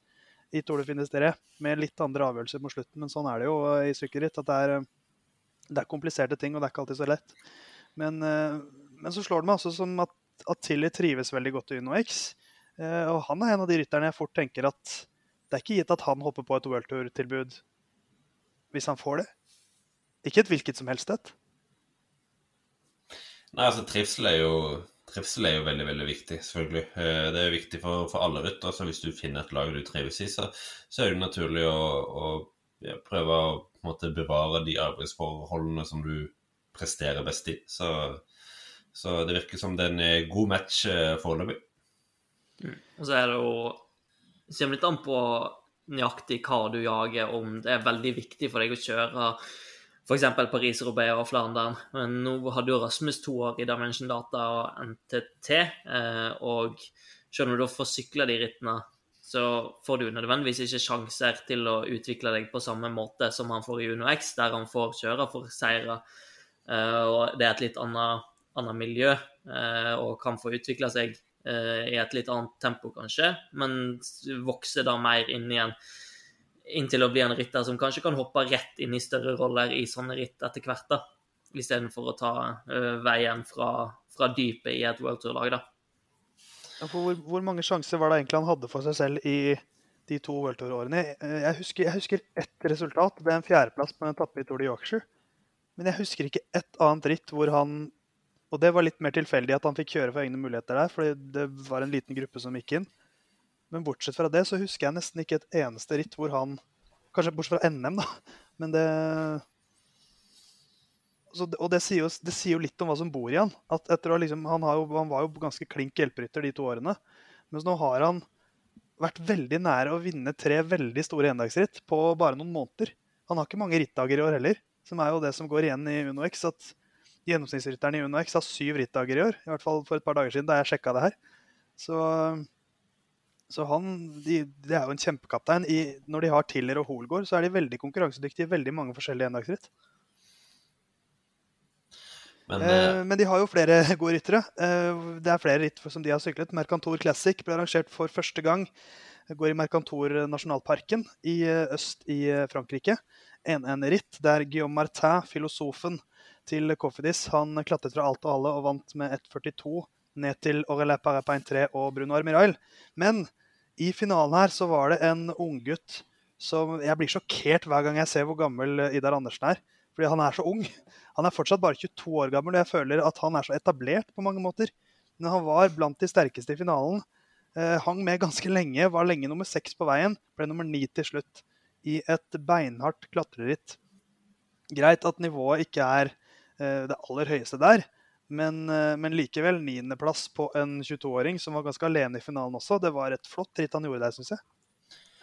i Tour de Finisterre med litt andre avgjørelser mot slutten, men sånn er det jo i sykkelritt. at det er, det er kompliserte ting, og det er ikke alltid så lett. Men, eh, men, så slår det meg også som at, at Tilly trives veldig godt i Uno X. Eh, og han er en av de rytterne jeg fort tenker at det er ikke gitt at han hopper på et World Tour-tilbud hvis han får det. Ikke et hvilket som helst et. Nei, altså trivsel er jo Trivsel er jo veldig veldig viktig, selvfølgelig. Eh, det er jo viktig for, for alle ryttere. Så hvis du finner et lag du trives i, så, så er det naturlig å, å ja, prøve å måte, bevare de arbeidsforholdene som du presterer best i. Så, så det virker som det er en god match eh, foreløpig. Mm. Og så er det jo Det kommer litt an på nøyaktig hva du jager, om det er veldig viktig for deg å kjøre f.eks. Paris-Roubais og Flandern. Men nå hadde jo Rasmus to år i Dimension Data og NTT, eh, og selv om du da får sykle de rittene, så får du nødvendigvis ikke sjanser til å utvikle deg på samme måte som han får i Uno X, der han får kjøre for seire Eh, og det er et litt annet, annet miljø eh, og kan få utvikle seg i et litt annet tempo, kanskje, men vokse da mer inn igjen inntil å bli en rytter som kanskje kan hoppe rett inn i større roller i sånne ritt etter hvert, da. Istedenfor å ta uh, veien fra, fra, dypet i et World Tour-lag, da. Ja, hvor, hvor, mange sjanser var det egentlig han hadde for seg selv i de to World Tour-årene? Jeg husker, jeg husker ett resultat. Det er en fjerdeplass på en etappe i Tour de Yorkshire. Men jeg husker ikke ett annet ritt hvor han Og det var litt mer tilfeldig at han fikk kjøre for egne muligheter der, for det var en liten gruppe som gikk inn. Men bortsett fra det så husker jeg nesten ikke et eneste ritt hvor han Kanskje bortsett fra NM, da. Men det Og det sier, jo, det sier, jo, litt om hva som bor i han. At etter å liksom, han, jo, han var jo ganske klink hjelperytter de to årene. Mens nå har han vært veldig nære å vinne tre veldig store endagsritt på bare noen måneder. Han har ikke mange rittdager i år heller som er jo det som går igjen i UnoX, at gjennomsnittsrytteren i UnoX har syv rittdager i år. I hvert fall for et par dager siden da jeg sjekka det her. Så, så han de, de, er jo en kjempekaptein. I, når de har Tiller og Holgård, så er de veldig konkurransedyktige i veldig mange forskjellige endagsritt. Men, eh, men, de har jo flere gode ryttere. Eh, det er flere ritt som de har syklet. Mercantor Classic ble arrangert for første gang. Går i Mercantor nasjonalparken i eh, øst i Frankrike. Frankrike en ritt der Guillaume Martin, filosofen til Cofidis, han klatret fra alt og alle og vant med 1,42 ned til Aurelais Parapain 3 og Bruno Armirail. Men i finalen her så var det en unggutt som Jeg blir sjokkert hver gang jeg ser hvor gammel Idar Andersen er. Fordi han er så ung. Han er fortsatt bare 22 år gammel, og jeg føler at han er så etablert på mange måter. Men han var blant de sterkeste i finalen. Eh, hang med ganske lenge, var lenge nummer seks på veien. Ble nummer ni til slutt i et beinhardt klatreritt. Greit at nivået ikke er eh, det aller høyeste der, Men, eh, men likevel niendeplass på en 22-åring som var ganske alene i finalen også. Det var et flott ritt han gjorde der, syns jeg.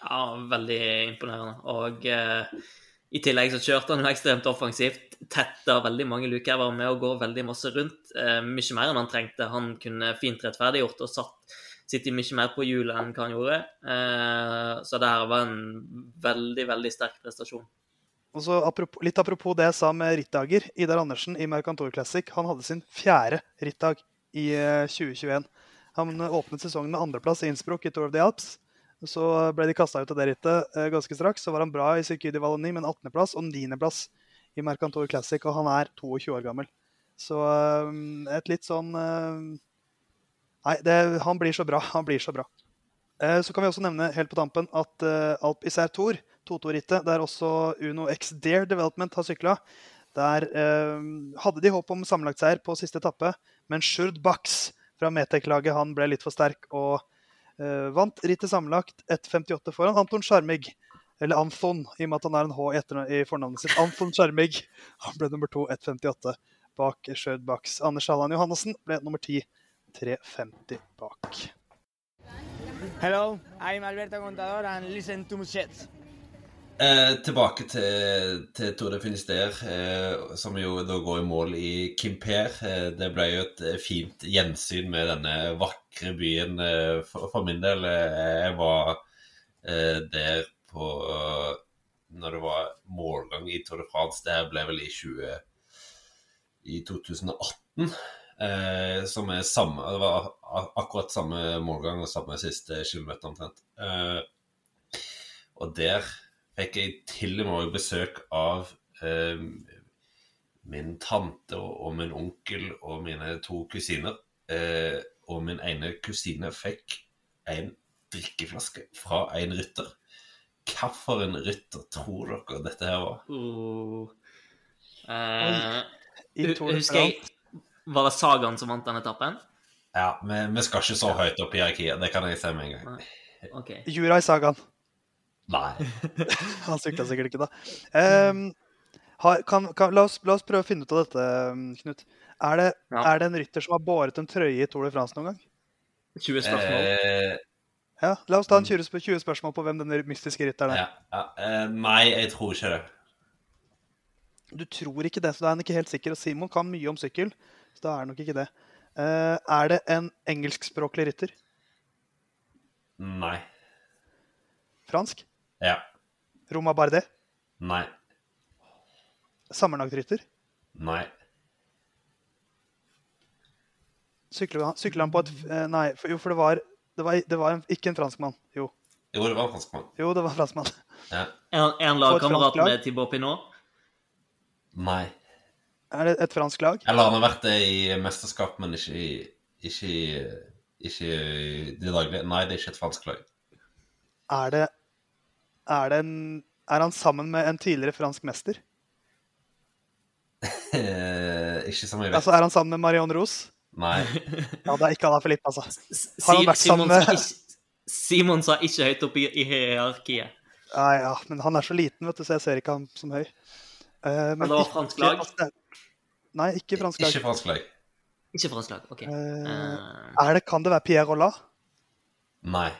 Ja, veldig imponerende. Og eh, i tillegg så kjørte han jo ekstremt offensivt. Tetta veldig mange luker. Var med og gå veldig masse rundt. Eh, mye mer enn han trengte. Han kunne fint rettferdiggjort og satt sitter mye mer på hjulet enn hva han gjorde. Eh, så det her var en veldig, veldig sterk prestasjon. Og så apropos, Litt apropos det jeg sa med rittdager. Idar Andersen i Mercantor Classic han hadde sin fjerde rittdag i eh, 2021. Han åpnet sesongen med andreplass i Innsbruck i Tour of the Alps. Så ble de kasta ut av det rittet eh, ganske straks. Så var han bra i Circuit de Wallonie, men 18.-plass og 9.-plass i Mercantor Classic. Og han er 22 år gammel. Så eh, et litt sånn eh, Nei, det, han blir så bra. Han blir så bra. Eh, Så kan vi også nevne helt på tampen at eh, Alp Især Tour, Toto-rittet, der også Uno X Dare Development har sykla, der eh, hadde de håp om sammenlagtseier på siste etappe, men Sjurd Bax fra Metec-laget han ble litt for sterk og eh, vant rittet sammenlagt 1,58 foran Anton Sjarmig. Eller Anthon, i og med at han er en H etter, i fornavnet sitt. Anthon Sjarmig. Han ble nummer to, 1,58 bak Sjurd Bax. Anders Halland Johannessen ble nummer ti, 3,50 bak. Hello, I'm Alberto Contador and listen to Muschet. Eh, tilbake til, til Tour de Finisterre, eh, som jo da går i mål i Quimper. Eh, det ble jo et eh, fint gjensyn med denne vakre byen eh, for, for min del. Jeg var der på Når det var målgang i Tour de France. Det her ble vel i 20... I 2018. Eh, som er samme Det var akkurat samme målgang og samme siste kilometer omtrent. Eh, og der fikk jeg til og med besøk av eh, min tante og, og min onkel og mine to kusiner. Eh, og min ene kusine fikk en drikkeflaske fra en rytter. Hvilken rytter tror dere dette her var? Uh, uh, husker jeg Var det Sagaen som vant den etappen? Ja, men vi skal ikke så høyt opp i hierarkiet, det kan jeg si med en gang. Jura i Sagan. Nei. Han sykla sikkert ikke da. Um, har, kan, kan, la, oss, la oss prøve å finne ut av dette, Knut. Er det, Ja. er det en rytter som har båret en trøye i Tour de France noen gang? 20 spørsmål. Eh, Ja, La oss ta en 20, 20 spørsmål på hvem denne mystiske rytteren er. ja, ja, Uh, nei, jeg tror ikke det. Du tror ikke det, så da er han ikke helt sikker. Og Simon kan mye om sykkel, så da er han nok ikke det. Uh, er det en engelskspråklig rytter? Nei. Fransk? Ja. Roma Bardet? Nei. Sammenlagtrytter? Nei. Sykler han, på et eh, Nei, for, jo, for det var, det var, det var en, ikke en franskmann. Jo. Jo, det var en franskmann. jo, det var en franskmann. Ja. En, en lagkamerat fransk lag? med Thibaut Pinot. Nei. Er det et fransk lag? Eller han har vært det i mesterskap, men ikke i Ikke i, ikke i det daglige. Nei, det er ikke et fransk lag. Er det Er det en Er han sammen med en tidligere fransk mester? Eh, ikke som jeg vet. Altså, Er han sammen med Marion Rose? Nei. Ja, det er ikke Alain Philippe, altså. Har han vært sammen Simon med- ikke, Simon sa ikke høyt opp i, i hierarkiet. Ja, ja, men han er så liten, vet du, så jeg ser ikke han som høy. Uh, Men det var fransk lag? altså, Nei, ikke fransk lag. Ikke fransk lag. Ikke fransk lag. OK. Er det, kan det være Pierre Rollat? Nei.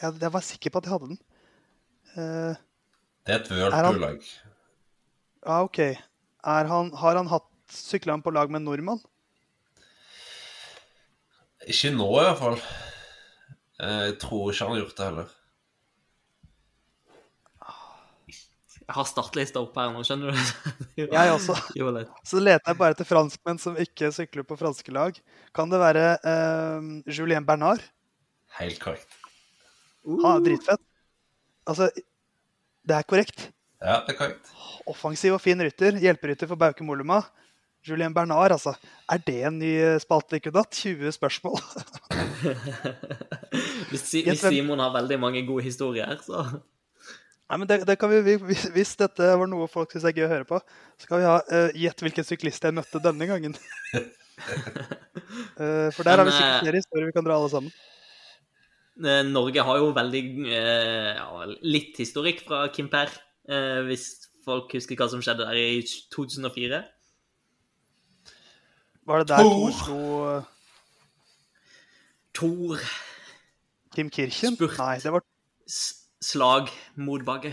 Jeg, jeg var sikker på at jeg hadde den. Eh, Det er et Whirlpool-lag. ja, OK. Er han, har han hatt Sykla han på lag med en nordmann? Ikke nå, i hvert fall. Eh, Jeg tror ikke han har gjort det heller. jeg har startlista opp her nå, skjønner du? Jeg også. Jo. Så leter jeg bare etter franskmenn som ikke sykler på franske lag. Kan det være eh, Julien Bernard? Helt korrekt. Han er dritfett. Altså, det er korrekt. Ja, det er korrekt. Offensiv og fin rytter. Hjelperytter for Bauke Moluma. Julien Bernard, altså. Er det en ny spalte vi kunne hatt? 20 spørsmål. Hvis, hvis Simon har veldig mange gode historier, så Nei, men det, det kan vi, vi- hvis, dette var noe folk syns er gøy å høre på, så kan vi ha uh, Gjett hvilken syklist jeg møtte denne gangen. uh, for der har vi Men, eh, sikkert flere historier vi kan dra alle sammen. Eh, Norge har jo veldig eh, ja, litt historikk fra Kimper, Per hvis folk husker hva som skjedde der i 2004. Var det der Tor. Slo eh, Tor Kim Kirchen? Spurt. Nei, det var Slag Modbagge.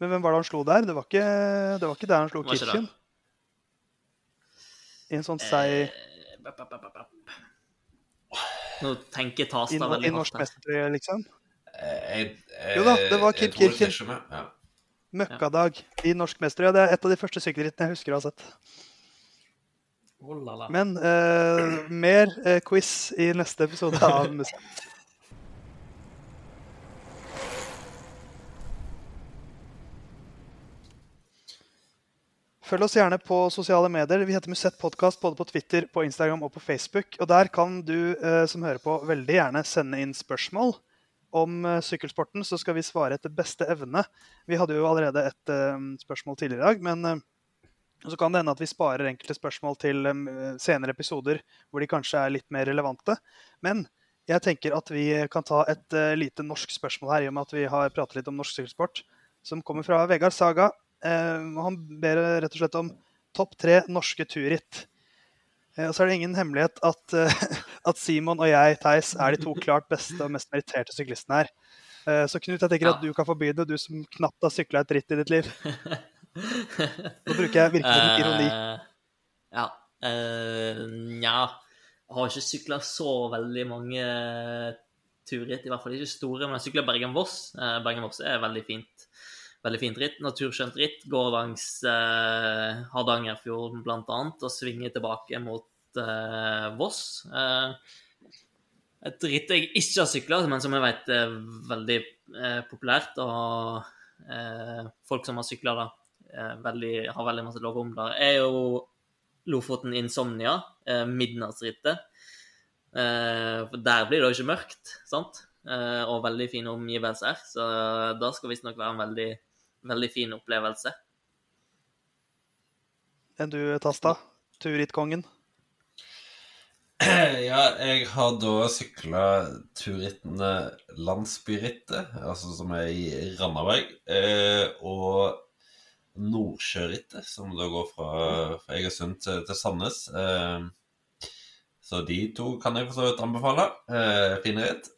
Men hvem var det han slo der? Det var ikke, det var ikke der han slo? Kirchen. I en sånn seig Eh, Nå tenker i, veldig hardt. i norsk hardt. mestertrøye, liksom. Eh, Jeg, Jo da, det var Kim ikke med. Ja. Møkkadag i norsk mestertrøye. Det er et av de første sykkelrittene jeg husker å ha sett. Oh. Men eh, mer eh, quiz i neste episode av Musett. Følg oss gjerne på sosiale medier. Vi heter Musett Podkast både på Twitter, på Instagram og på Facebook. Og der kan du eh, som hører på, veldig gjerne sende inn spørsmål om eh, sykkelsporten, så skal vi svare etter beste evne. Vi hadde jo allerede et eh, spørsmål tidligere i dag, men eh, så kan det hende at vi sparer enkelte spørsmål til em, senere episoder hvor de kanskje er litt mer relevante. Men jeg tenker at vi kan ta et eh, lite norsk spørsmål her, i og med at vi har pratet litt om norsk sykkelsport, som kommer fra Vegard Saga. Eh, og han ber rett og slett om topp tre norske turritt. Eh, og så er det ingen hemmelighet at, eh, at Simon og jeg, Theis, er de to klart beste og mest meritterte syklistene her. Eh, så Knut, jeg tenker Ja. at du kan få begynne, du som knapt har sykla et ritt i ditt liv. Nå bruker jeg virkelig litt ironi. Ja. Uh, Nja. Jeg har ikke sykla så veldig mange turritt, i hvert fall ikke store. Men jeg sykla Bergen-Voss. Bergen-Voss er veldig fint. Veldig fint ritt. Naturskjønt ritt. Går langs eh, Hardangerfjorden bl.a. og svinger tilbake mot eh, Voss. Eh, et ritt jeg ikke har sykla, men som jeg vet er veldig eh, populært. Og eh, folk som har sykla da, eh, har veldig masse lov om det, er jo Lofoten Insomnia, eh, midnattsrittet. Eh, der blir det jo ikke mørkt, sant? Og veldig fine omgivelser. Så da skal visstnok være en veldig, veldig fin opplevelse. Enn du, Tasta? Turrittkongen? Ja, jeg har da sykla turrittene Landsbyrittet, altså som er i Randaberg, eh, og Nordsjørittet, som da går fra, fra Egersund til, til Sandnes. Eh, så de to kan jeg for så vidt anbefale. Eh, fine ritt.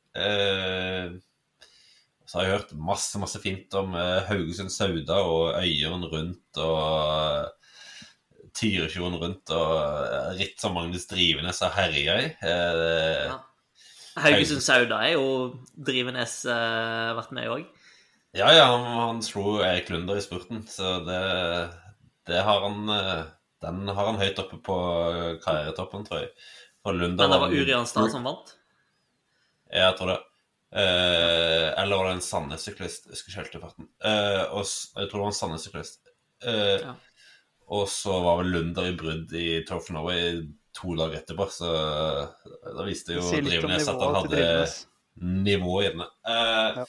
Eh, så har jeg hørt masse, masse fint om eh, Haugesund-Sauda og Øyeren rundt og Tyrifjorden rundt og eh, ritt som Magnus Drivenes har herja i. Eh, Ja. Haugesund Sauda er jo Drivenes uh, vært med i òg. ja, ja, han, han slo Erik Lunder i spurten, så det, det har han eh, Den har han høyt oppe på karrieretoppen, tror jeg. Men det var vant- Uri som vant. Jeg tror det. Eh, eller var det en Sandnes-syklist? Jeg husker ikke helt farten. Eh, og, jeg tror det var en Sandnes-syklist. Eh, Ja. Og så var vel Lunder i brudd i Tour of Norway to dager etterpå, så da viste jo Drivenes at han hadde nivå i den. Eh, Ja.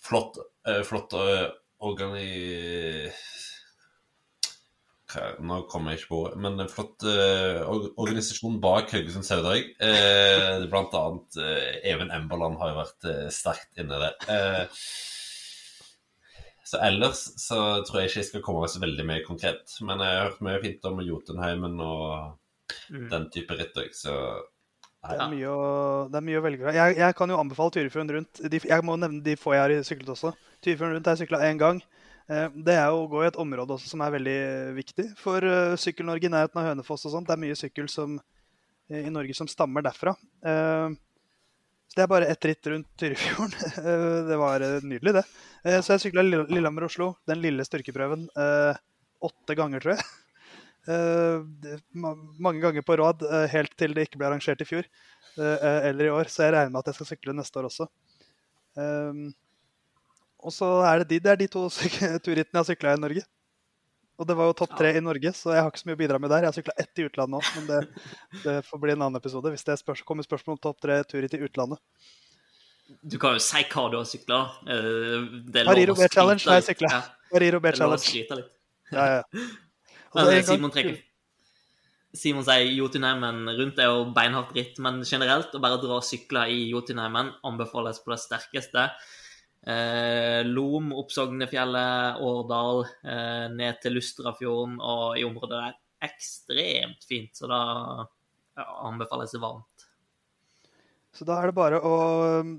Flott, eh, flott eh, organi... Nå kommer jeg ikke på ordet, men en flott eh, organisasjon bak Haugesund Saudag. Eh, blant annet eh, Even Emberland har jo vært eh, sterkt inne i det. så ellers så tror jeg ikke jeg skal komme så veldig mye konkret. Men jeg har hørt mye fint om Jotunheimen og Mm. den type ritt òg, så Det er mye å, det er mye å velge fra. Jeg, jeg kan jo anbefale Tyrifjorden rundt. De, jeg må nevne de få jeg har syklet også. Tyrifjorden rundt har jeg sykla én gang. Eh, Det er å gå i et område som er veldig viktig for eh, Sykkel-Norge i nærheten av Hønefoss og sånt. Det er mye sykkel som, eh, i Norge som stammer derfra. Eh, Så det er bare ett ritt rundt Tyrifjorden. Eh, Det var eh, nydelig, det. Eh, Så jeg sykla Lillehammer-Oslo, den lille styrkeprøven, eh, åtte ganger, tror jeg. Eh, mange ganger på rad, eh, helt til det ikke ble arrangert i fjor eh, eller i år. Så jeg regner med at jeg skal sykle neste år også. Og så er det de, det er de to turrittene jeg har sykla i Norge. Og det var jo topp tre i Norge, så jeg har ikke så mye å bidra med der. Jeg har sykla ett i utlandet òg, men det, det får bli en annen episode hvis det spørs, kommer spørsmål om topp tre turritt i utlandet. Du kan jo si hva du har sykla. Pariro B Challenge har jeg sykla. Ja, Pariro B lov å Challenge. Ja, ja. Altså, Simon trekker Simon sier Jotunheimen rundt er jo beinhardt ritt, men generelt å bare dra og sykle i Jotunheimen anbefales på det sterkeste. Eh, Lom, opp Sognefjellet, Årdal, eh, ned til Lustrafjorden og i området der. ekstremt fint. Så da ja, anbefales det varmt. Så da er det bare å um,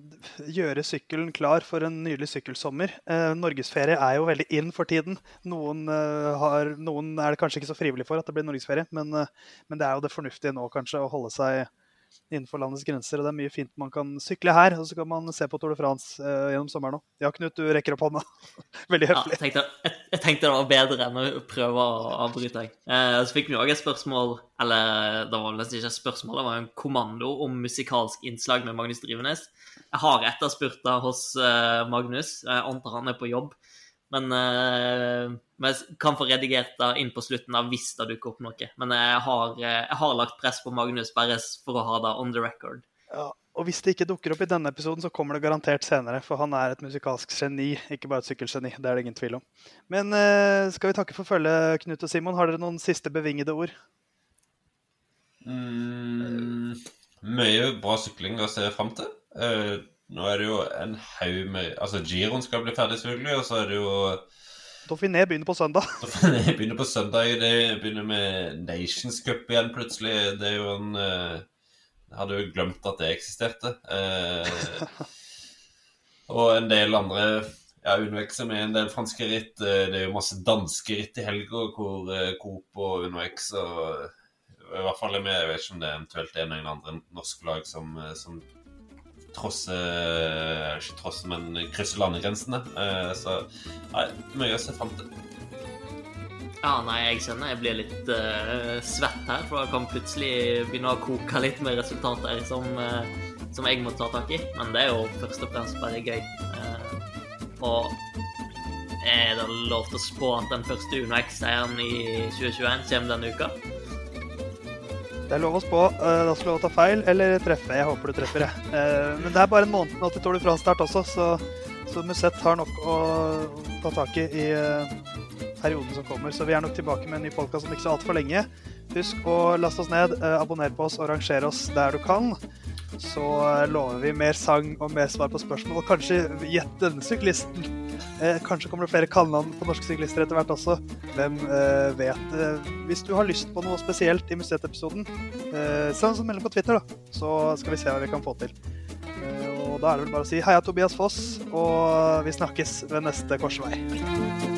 gjøre sykkelen klar for en nydelig sykkelsommer. Eh, norgesferie er jo veldig in for tiden. Noen, eh, har, noen, er det kanskje ikke så frivillig for at det blir norgesferie, men, eh, men det er jo det fornuftige nå kanskje å holde seg innenfor landets grenser. og Det er mye fint man kan sykle her, og så kan man se på Tour de France eh, gjennom sommeren òg. Ja, Knut, du rekker opp hånda. Veldig Ja, høflig. jeg, tenkte, jeg, jeg tenkte det var bedre enn å prøve å avbryte. jeg. Eh, så fikk vi òg et spørsmål, eller det var nesten ikke et spørsmål, det var en kommando om musikalsk innslag med Magnus Drivenes. Jeg har etterspurta hos eh, Magnus. Jeg antar han er på jobb. Men eh, men jeg kan få redigert det inn på slutten av hvis det dukker opp noe. Men jeg har, eh, jeg har lagt press på Magnus bare for å ha det on the record. Ja, og hvis det ikke dukker opp i denne episoden, så kommer det garantert senere. For han er et musikalsk geni, ikke bare et sykkelgeni. Det er det ingen tvil om. Men eh, skal vi takke for følget, Knut og Simon. Har dere noen siste bevingede ord? Mm, mye bra sykling å se fram til. Nå er det jo en haug med Altså, Giroen skal bli ferdig, selvfølgelig, og så er det jo Dauphiné begynner på søndag. Dauphiné begynner på søndag. Det begynner med Nations Cup igjen, plutselig. Det er jo en eh, Jeg hadde jo glemt at det eksisterte. Eh, og en del andre ja, unnvekser med en del franske ritt. Eh, Det er jo masse danske ritt i helga hvor Coop og Unnvex og i hvert fall er med. Jeg vet ikke om det er eventuelt en eller andre norske lag som, som trosser Ikke trosse, men krysser landegrensene. Eh, Så nei, mye å se fram til. Ja, nei, jeg kjenner jeg blir litt uh, svett her, for jeg kan plutselig begynne å koke litt med resultater som, uh, som jeg må ta tak i. Men det er jo først og fremst bare gøy. Uh, og er det lov til å spå at den første Uno X-seieren i 2021 kommer denne uka? Det er lov å spå. eh, Da skal du ta feil eller treffe. Jeg håper du treffer, jeg. Eh, Men det er bare en måned nå til Tour de France-start også, så, så Musett har nok å ta tak i i eh, perioden som kommer. Så vi er nok tilbake med en ny podkast om ikke så altfor lenge. Husk å laste oss ned, abonner på oss og rangere oss der du kan. Så eh, lover vi mer sang og mer svar på spørsmål, og kanskje gjett denne syklisten. Eh, kanskje kommer det flere kallenavn på norske syklister etter hvert også. Hvem eh, vet? Eh, hvis du har lyst på noe spesielt i Museet-episoden, eh, send oss en melding på Twitter, da. Så skal vi se hva vi kan få til. Eh, og da er det vel bare å si heia Tobias Foss, og vi snakkes ved neste korsvei.